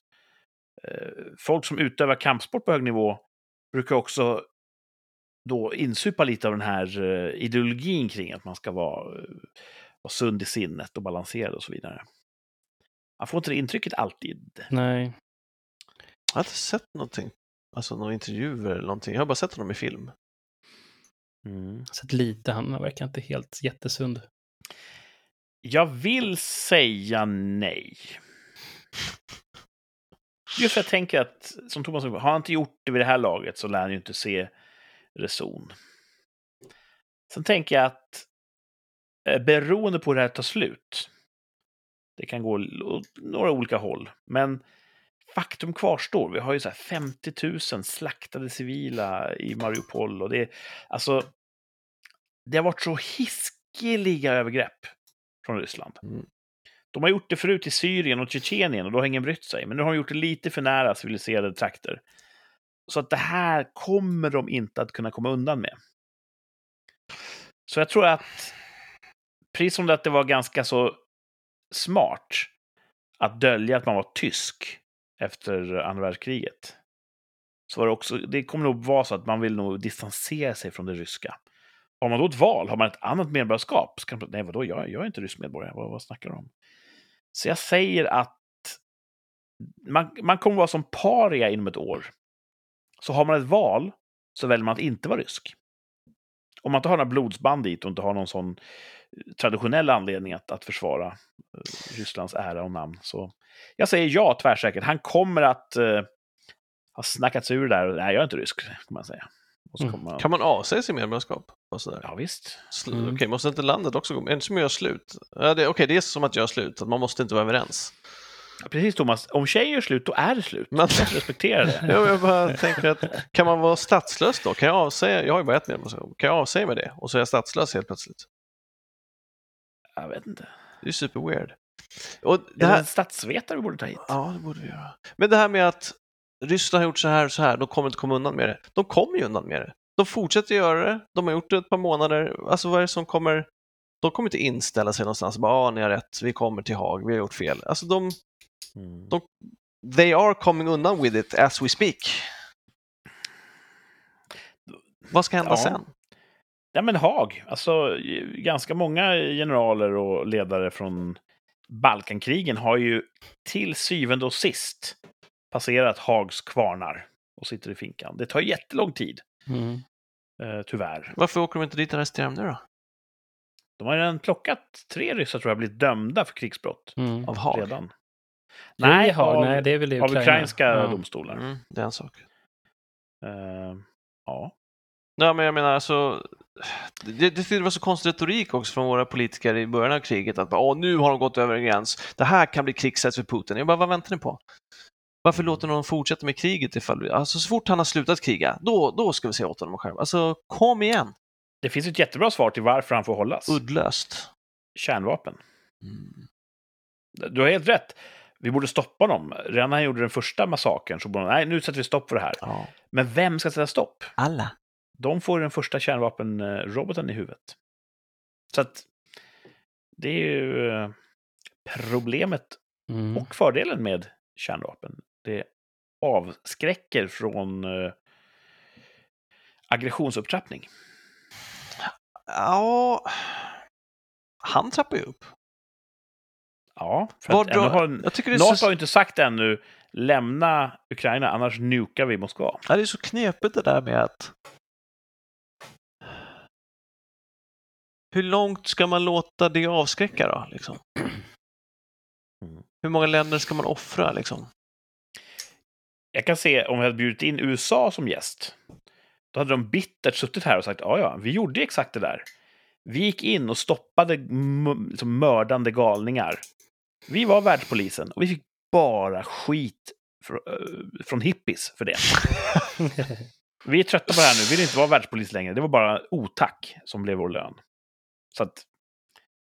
Eh, Folk som utövar kampsport på hög nivå brukar också då insupa lite av den här eh, ideologin kring att man ska vara, eh, vara sund i sinnet och balanserad och så vidare. Man får inte det intrycket alltid. Nej. Jag har inte sett någonting. Alltså några intervjuer eller någonting. Jag har bara sett honom i film. Mm. Sett lite. Han verkar inte helt jättesund. Jag vill säga nej. Just för jag tänker att, som Thomas sa, har han inte gjort det vid det här laget så lär han ju inte se reson. Sen tänker jag att eh, beroende på hur det här tar slut, det kan gå några olika håll, men faktum kvarstår. Vi har ju så här 50 000 slaktade civila i Mariupol och det är alltså. Det har varit så hiskeliga övergrepp från Ryssland. Mm. De har gjort det förut i Syrien och Tjetjenien och då har ingen brytt sig. Men nu har de gjort det lite för nära civiliserade trakter. Så att det här kommer de inte att kunna komma undan med. Så jag tror att, precis som det att det var ganska så smart att dölja att man var tysk efter andra världskriget, så var det också, det kommer nog vara så att man vill nog distansera sig från det ryska. Har man då ett val, har man ett annat medborgarskap, så kan man, nej vadå, jag, jag är inte rysk medborgare, vad, vad snackar du om? Så jag säger att man, man kommer vara som paria inom ett år. Så har man ett val så väljer man att inte vara rysk. Om man inte har några blodsband dit och inte har någon sån traditionell anledning att, att försvara eh, Rysslands ära och namn. Så jag säger ja tvärsäkert. Han kommer att eh, ha snackats ur det där. Nej, jag är inte rysk, kan man säga. Och så Mm. man, Kan man avsäga sig medborgarskap? Och sådär? Ja, visst. Sl- Mm. Okej, måste inte landet också gå Är det som att göra slut? Ja, det, Okej, det är som att göra slut, att man måste inte vara överens. Precis, Thomas. Om tjejer gör slut, då är det slut. Men- respektera det. Ja, jag bara tänker att kan man vara statslös då? Kan jag avsäga, jag har ju bara ett medborgarskap, kan jag avsäga mig det? Och så är jag statslös helt plötsligt. Jag vet inte. Det är super weird. Och Det det är här, en statsvetare vi borde ta hit. ja, det borde vi göra. Men det här med att Ryssland har gjort så här och så här, de kommer inte komma undan med det. De kommer ju undan med det. De fortsätter göra det, de har gjort det ett par månader. Alltså vad är det som kommer? De kommer inte inställa sig någonstans och bara, ja, ni har rätt, vi kommer till Haag, vi har gjort fel. Alltså de, Mm. De- they are coming undan with it as we speak. Vad ska hända Ja. sen? Ja, men Haag. Alltså, ganska många generaler och ledare från Balkankrigen har ju till syvende och sist passerat Haags kvarnar och sitter i finkan. Det tar jättelång tid, Mm. eh, tyvärr. Varför åker de inte dit och arresterar dem nu då? De har redan plockat tre ryssar, tror jag, blivit dömda för krigsbrott Av Mm. redan. Nej, Nej, Haag, av, nej, det är väl av Ukraina. ukrainska Ja. domstolar. Mm, det är en sak. Eh, ja. Ja, men jag menar alltså, det, det, det var så konstig retorik också från våra politiker i början av kriget att bara, Åh, nu har de gått över en gräns. Det här kan bli krigsrätt för Putin. Jag bara, vad väntar ni på? Varför låter de fortsätta med kriget ifall vi, alltså så fort han har slutat kriga, då, då ska vi se åt honom själv. Alltså, kom igen! Det finns ett jättebra svar till varför han får hållas. Uddlöst. Kärnvapen. Mm. Du har helt rätt. Vi borde stoppa dem. Redan när han gjorde den första massakern så borde han, nej, nu sätter vi stopp för det här. Ja. Men vem ska sätta stopp? Alla. De får den första kärnvapenroboten i huvudet. Så att det är ju eh, problemet Mm. och fördelen med kärnvapen. Det avskräcker från eh, aggressionsupptrappning. Ja, han trappar ju upp. Ja, för Var att drar- har, Jag tycker det är, NATO så, har ju inte sagt ännu lämna Ukraina, annars nukar vi Moskva. ja, det är så knepigt det där med att hur långt ska man låta det avskräcka då? Liksom? Mm. Hur många länder ska man offra? Liksom? Jag kan se om vi hade bjudit in USA som gäst. Då hade de bittert suttit här och sagt ja, ja, vi gjorde exakt det där. Vi gick in och stoppade m- liksom mördande galningar. Vi var världspolisen och vi fick bara skit fr- eh, från hippies för det. Vi är trötta på det här nu, vi vill inte vara världspolis längre. Det var bara otack som blev vår lön. Så att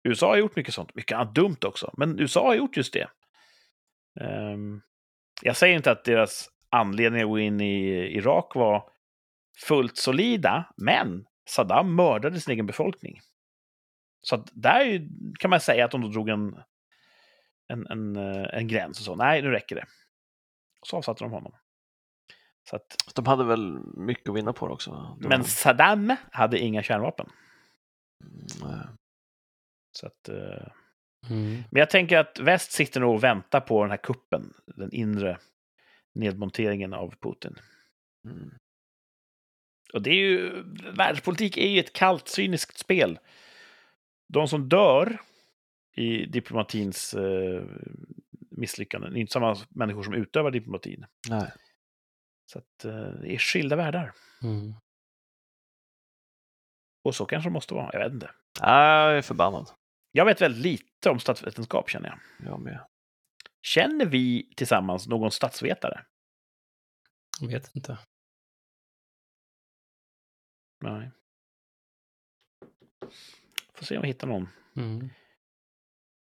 USA har gjort mycket sånt, mycket annat dumt också. Men USA har gjort just det. Ehm, jag säger inte att deras anledning att gå in i Irak var fullt solida, men Saddam mördade sin egen befolkning. Så att där kan man säga att de drog en, en, en, eh, en gräns och så. Nej, nu räcker det. Och så avsatte de honom. Så att, De hade väl mycket att vinna på det också. Det men Saddam hade inga kärnvapen. Mm, Så att, eh, Mm. men jag tänker att väst sitter nog och väntar på den här kuppen, den inre nedmonteringen av Putin. mm. Och det är ju, världspolitik är ju ett kallt, cyniskt spel. De som dör i diplomatins eh, misslyckanden är inte samma människor som utövar diplomatin. Nej. Så att, eh, det är skilda världar. Mm. Och så kanske det måste vara, jag vet inte. Jag är förbannad. Jag vet väldigt lite om statsvetenskap känner jag. Jag med. Känner vi tillsammans någon statsvetare? Jag vet inte. Nej. Får se om vi hittar någon. Mm.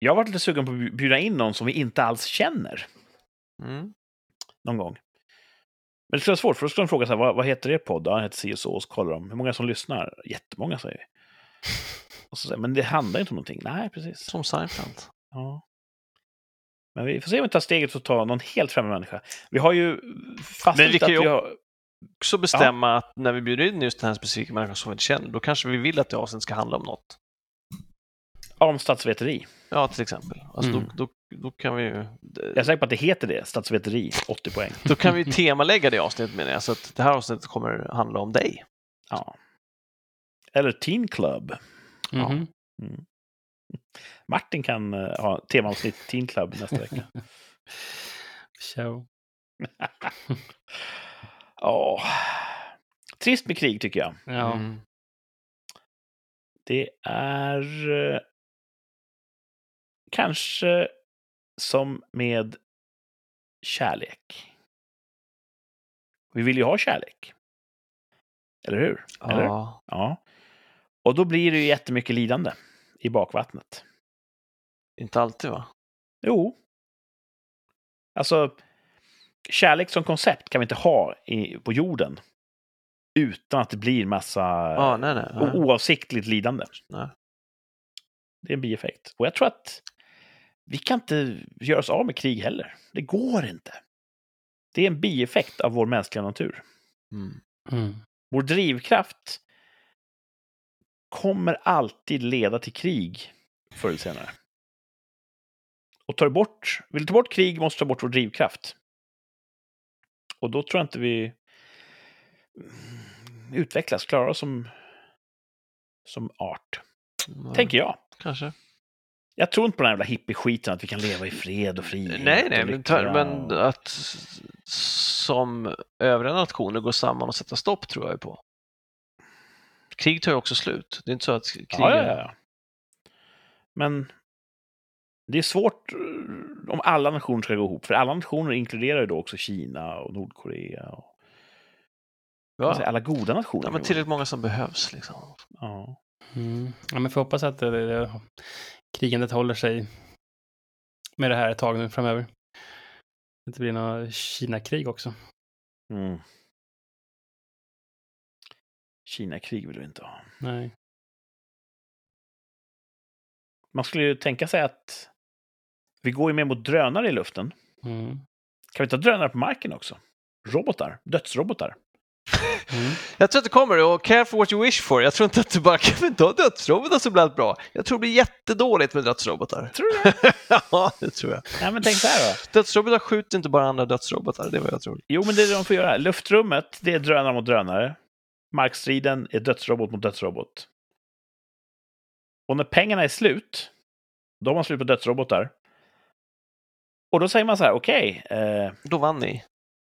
Jag har varit lite sugen på att bjuda in någon som vi inte alls känner Mm. någon gång. Men det skulle vara svårt, för då skulle de fråga så här, vad, vad heter er podd? Ja, den heter si och så, och så kollar de. Hur många som lyssnar? Jättemånga, säger vi. Och så säger men det handlar inte om någonting. Nej, precis. Som Seinfeld. Ja. Men vi får se om vi tar steget och tar någon helt främmande människa. Vi har ju fastställt vi kan att ju vi har... Också bestämma att när vi bjuder in just den här specifika människan som vi inte känner, då kanske vi vill att det avsnittet ska handla om något. Om statsveteri. Ja, till exempel. Alltså, Mm. då, då, då kan vi ju... Jag är säker på att det heter det, statsveteri, 80 poäng. Då kan vi temalägga det avsnittet menar jag, så att det här avsnittet kommer handla om dig. Ja. Eller Teen Club. Mhm. Mm. Martin kan eh, ha temaavsnitt Teen Club nästa vecka. Show. Ja. Trist med krig tycker jag. Ja. Mm. Det är eh, kanske som med kärlek. Vi vill ju ha kärlek. Eller hur? Eller? Ja. Ja. Och då blir det ju jättemycket lidande i bakvattnet. Inte alltid va? Jo. Alltså, kärlek som koncept kan vi inte ha i, på jorden utan att det blir massa Ja, nej, nej. nej. oavsiktligt lidande. Det är en bieffekt. Och jag tror att vi kan inte göra oss av med krig heller. Det går inte. Det är en bieffekt av vår mänskliga natur. Mm. Mm. Vår drivkraft kommer alltid leda till krig förr eller senare. Och tar du bort, vill du ta bort krig måste ta bort vår drivkraft. Och då tror jag inte vi utvecklas, klarar oss som, som art. Nej, Tänker jag. Kanske. Jag tror inte på den här jävla hippie-skiten att vi kan leva i fred och frihet. Nej, nej, men, men att som övriga nationer gå samman och sätta stopp tror jag ju på. Krig tar ju också slut. Det är inte så att krig... Ja, ja, ja. Men det är svårt eh, om alla nationer ska gå ihop. För alla nationer inkluderar ju då också Kina och Nordkorea. Och, man säga, alla goda nationer. Ja, men tillräckligt många som behövs liksom. Ja. Mm. Ja, men får hoppas att det, det, krigandet håller sig med det här ett tag nu framöver. Det blir något Kina-krig också. Mm. Kina-krig vill vi inte ha. Nej. Man skulle ju tänka sig att vi går ju mer mot drönare i luften. Mm. Kan vi ta drönare på marken också? Robotar, dödsrobotar. Mm. Jag tror att det kommer, och careful what you wish for. Jag tror inte att du bara kan inte ha dödsrobotar så blir allt bra. Jag tror det blir jättedåligt med dödsrobotar. Tror du det? ja, det tror jag. Nej, men tänk så här då. Dödsrobotar skjuter inte bara andra dödsrobotar, det är vad jag tror. Jo, men det är det de får göra. Luftrummet, det är drönare mot drönare. Markstriden är dödsrobot mot dödsrobot. Och när pengarna är slut, då har man slut på dödsrobotar. Och då säger man så här, okej, eh, Då vann ni.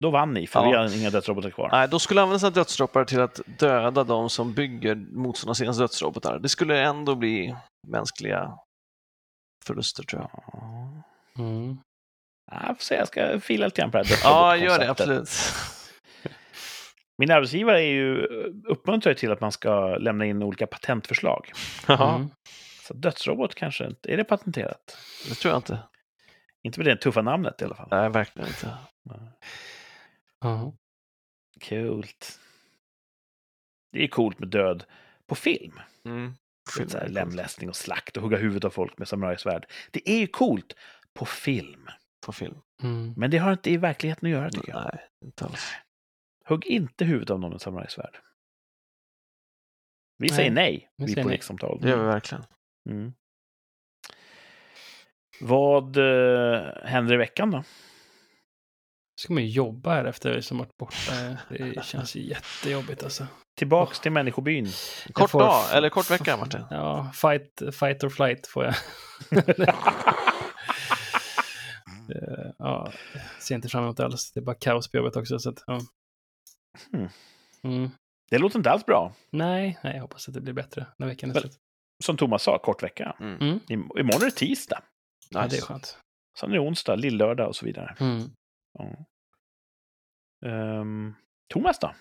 Då vann ni, för Ja. vi har inga dödsrobotar kvar. Nej, då skulle använda sina dödsrobotar till att döda de som bygger motståndarsidans dödsrobotar. Det skulle ändå bli mänskliga förluster tror jag. Ja. Mm. Jag får se, jag ska fila lite grann på det här Ja, gör det absolut. Min arbetsgivare är ju, uppmuntrar ju till att man ska lämna in olika patentförslag. Mm. Så dödsrobot kanske inte, är det patenterat? det tror jag inte. Inte med det tuffa namnet i alla fall. Nej, verkligen inte. Ja. Coolt. Det är coolt med död på film. Mm. Film, så här, lemlästning och slakt och hugga huvudet av folk med samurajsvärd. Det är ju coolt på film. På film. Mm. Men det har inte i verkligheten att göra tycker jag. Nej, inte alls. Hugg inte huvudet av någon med samurajsvärd. Vi Nej, säger nej, vi vi säger på rikssamtal. Det gör vi verkligen. Mm. Vad eh, händer i veckan då? Ska man ju jobba här efter vi som varit borta. Det känns ju jättejobbigt alltså. Tillbaks till människobyn. Kort får- dag, eller kort vecka Martin. Ja, fight, fight or flight får jag. Ja, ser inte fram emot det alls. Det är bara kaos på jobbet också. Så att, ja. Hmm. Mm. Det låter inte alls bra. Nej, nej, jag hoppas att det blir bättre när veckan är slut. Som Thomas sa, kort vecka. Mm. Mm. I- Imorgon är det tisdag. Ja, det är Nice. skönt. Sen är det onsdag, lillördag och så vidare. Mm. Ja. Ehm, Thomas då?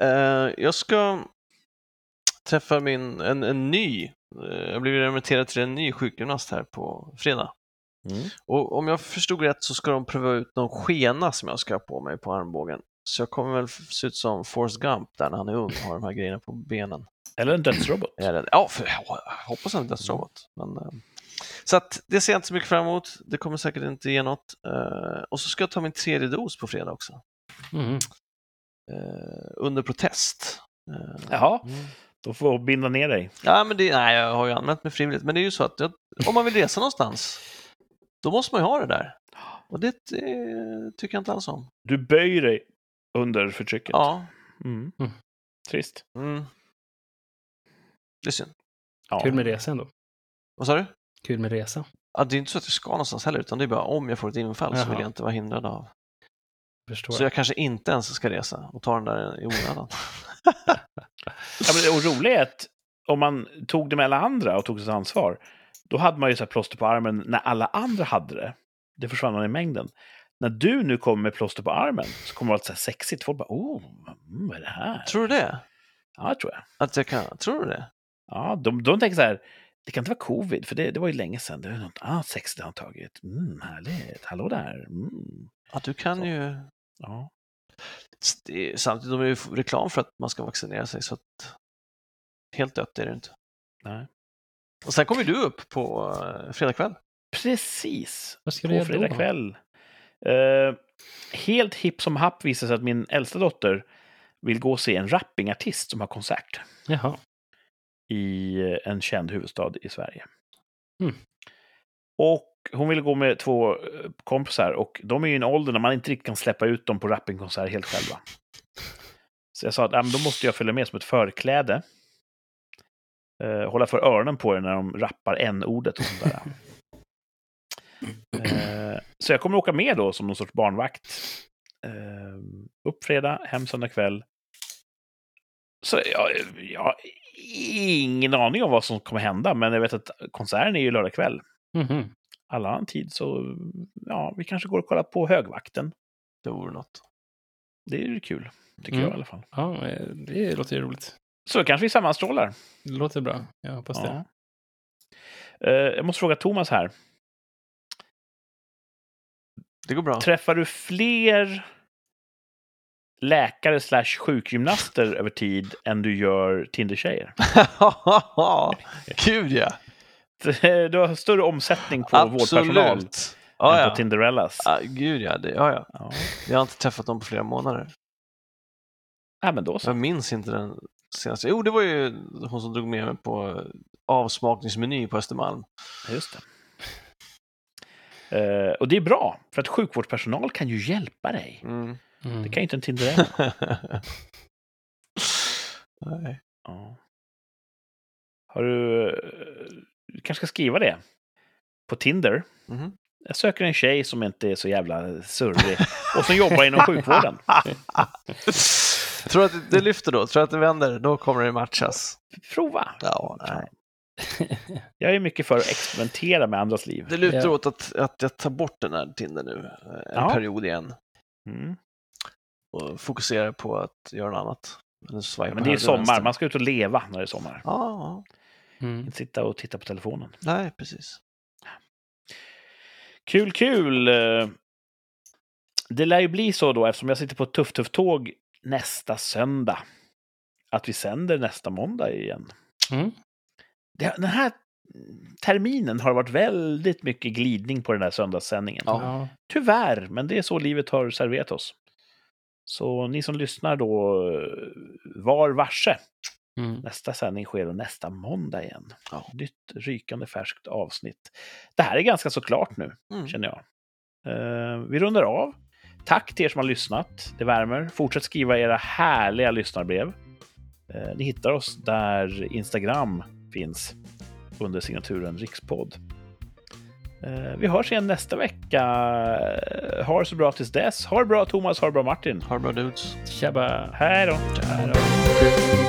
Eh, jag ska träffa min, en, en ny, eh, jag blev remitterad till en ny sjukgymnast här på fredag. Mm. Och om jag förstod rätt så ska de pröva ut någon skena som jag ska ha på mig på armbågen. Så jag kommer väl se ut som Forrest Gump där när han är ung och har de här grejerna på benen. Eller en dödsrobot? Ja, för, jag hoppas är dödsrobot. Men, eh, så att det ser jag inte så mycket fram emot. Det kommer säkert inte ge något. Eh, och så ska jag ta min tredje dos på fredag också. Mm. Eh, under protest. Eh, Jaha, mm. då får jag binda ner dig. Ja, men det, nej, jag har ju anmält mig frivilligt. Men det är ju så att jag, om man vill resa någonstans, då måste man ju ha det där. Och det, det tycker jag inte alls om. Du böjer dig under förtrycket. Ja, Mm. Mm. Trist. mm. det är synd. Ja. Kul med resa ändå. Vad sa du? Kul med resa. Ja, det är inte så att jag ska någonstans heller, utan det är bara om jag får ett infall så Jaha. vill jag inte vara hindrad av. Förstår Så jag. jag kanske inte ens ska resa och ta den där i onödan. Ja, men det roliga är att om man tog det med alla andra och tog sitt ansvar, då hade man ju så här plåster på armen när alla andra hade det. Det försvann man i mängden. När du nu kommer med plåster på armen så kommer det vara så sexigt. Folk bara, oh, mm, vad är det här? Tror du det? Ja, det tror jag. Att jag kan? Tror du det? Ja, de, de tänker så här, det kan inte vara covid, för det, det var ju länge sedan. Det är något sexigt han har tagit. Mm, härligt. Hallå där. Mm. Att du kan Så. ju... Ja. Det är, samtidigt, de är ju reklam för att man ska vaccinera sig, så att helt dött är det inte. Nej. Och sen kommer du upp på uh, fredag kväll. Precis. Vad ska du På göra fredag då? kväll. Eh, helt hipp som happ visar sig att min äldsta dotter vill gå och se en rappingartist som har konsert Jaha. I eh, en känd huvudstad i Sverige. Mm. Och hon ville gå med två eh, kompisar och de är ju i en ålder när man inte riktigt kan släppa ut dem på rappingkonsert helt själva. Så jag sa att ja, då måste jag följa med som ett förkläde. Eh, hålla för öronen på er när de rappar n-ordet och sånt där. Eh, så jag kommer åka med då som någon sorts barnvakt. Eh, upp fredag, hem söndag kväll. Så jag, jag ingen aning om vad som kommer hända, men jag vet att konserten är ju lördag kväll. Mhm. Alla annan tid så, ja, vi kanske går och kollar på högvakten. Det vore något. Det är ju kul, tycker Mm. jag i alla fall. Ja, eh, det låter ju roligt. Så kanske vi sammanstrålar. Det låter bra. Jag hoppas det. Ja. Eh, jag måste fråga Thomas här. Det går bra. Träffar du fler läkare slash sjukgymnaster över tid än du gör Tinder-tjejer. Gud ja! Du har större omsättning på vårdpersonal Absolut! Ja, än ja. på Tinderellas. ja. Gud ja, det, ja, ja. Ja. Jag har inte träffat dem på flera månader. ja, men då så. Jag minns inte den senaste. Jo, det var ju hon som drog med mig på avsmakningsmeny på Östermalm. Just det. Eh, och det är bra, för att sjukvårdspersonal kan ju hjälpa dig. Mm. Mm. Det kan ju inte en Tinderella. Nej. Ja. Har du... Du kanske ska skriva det. På Tinder. Mhm. Jag söker en tjej som inte är så jävla surrig och som jobbar inom sjukvården. Tror du att det- det lyfter då? Tror du att det vänder? Då kommer det matchas. Prova! Ja, nej. Jag är mycket för att experimentera med andras liv. Det lutar Ja. åt att, att jag tar bort den här Tinder nu eh, en Ja. period igen Mm. Och fokuserar på att göra något annat. Men det är sommar, man ska ut och leva när det är sommar. Ja, Mm. Inte sitta och titta på telefonen. nej precis. Kul, kul! Det lär ju bli så då, eftersom jag sitter på ett tufft, tufft tåg nästa söndag, att vi sänder nästa måndag igen. Mm. Det, den här terminen har varit väldigt mycket glidning på den här söndagssändningen. Ja. Tyvärr, men det är så livet har serverat oss. Så ni som lyssnar då, var varse. Mm. Nästa sändning sker nästa måndag igen. Ja. Nytt rykande färskt avsnitt. Det här är ganska så klart nu, Mm. känner jag. Eh, vi rundar av. Tack till er som har lyssnat. Det värmer. Fortsätt skriva era härliga lyssnarbrev. Eh, ni hittar oss där Instagram finns under signaturen Rikspodd. Eh, vi hörs igen nästa vecka. Ha det så bra tills dess. Ha det bra Thomas, ha det bra Martin. Ha det bra dudes. Tjabba! Hej då! Ciao.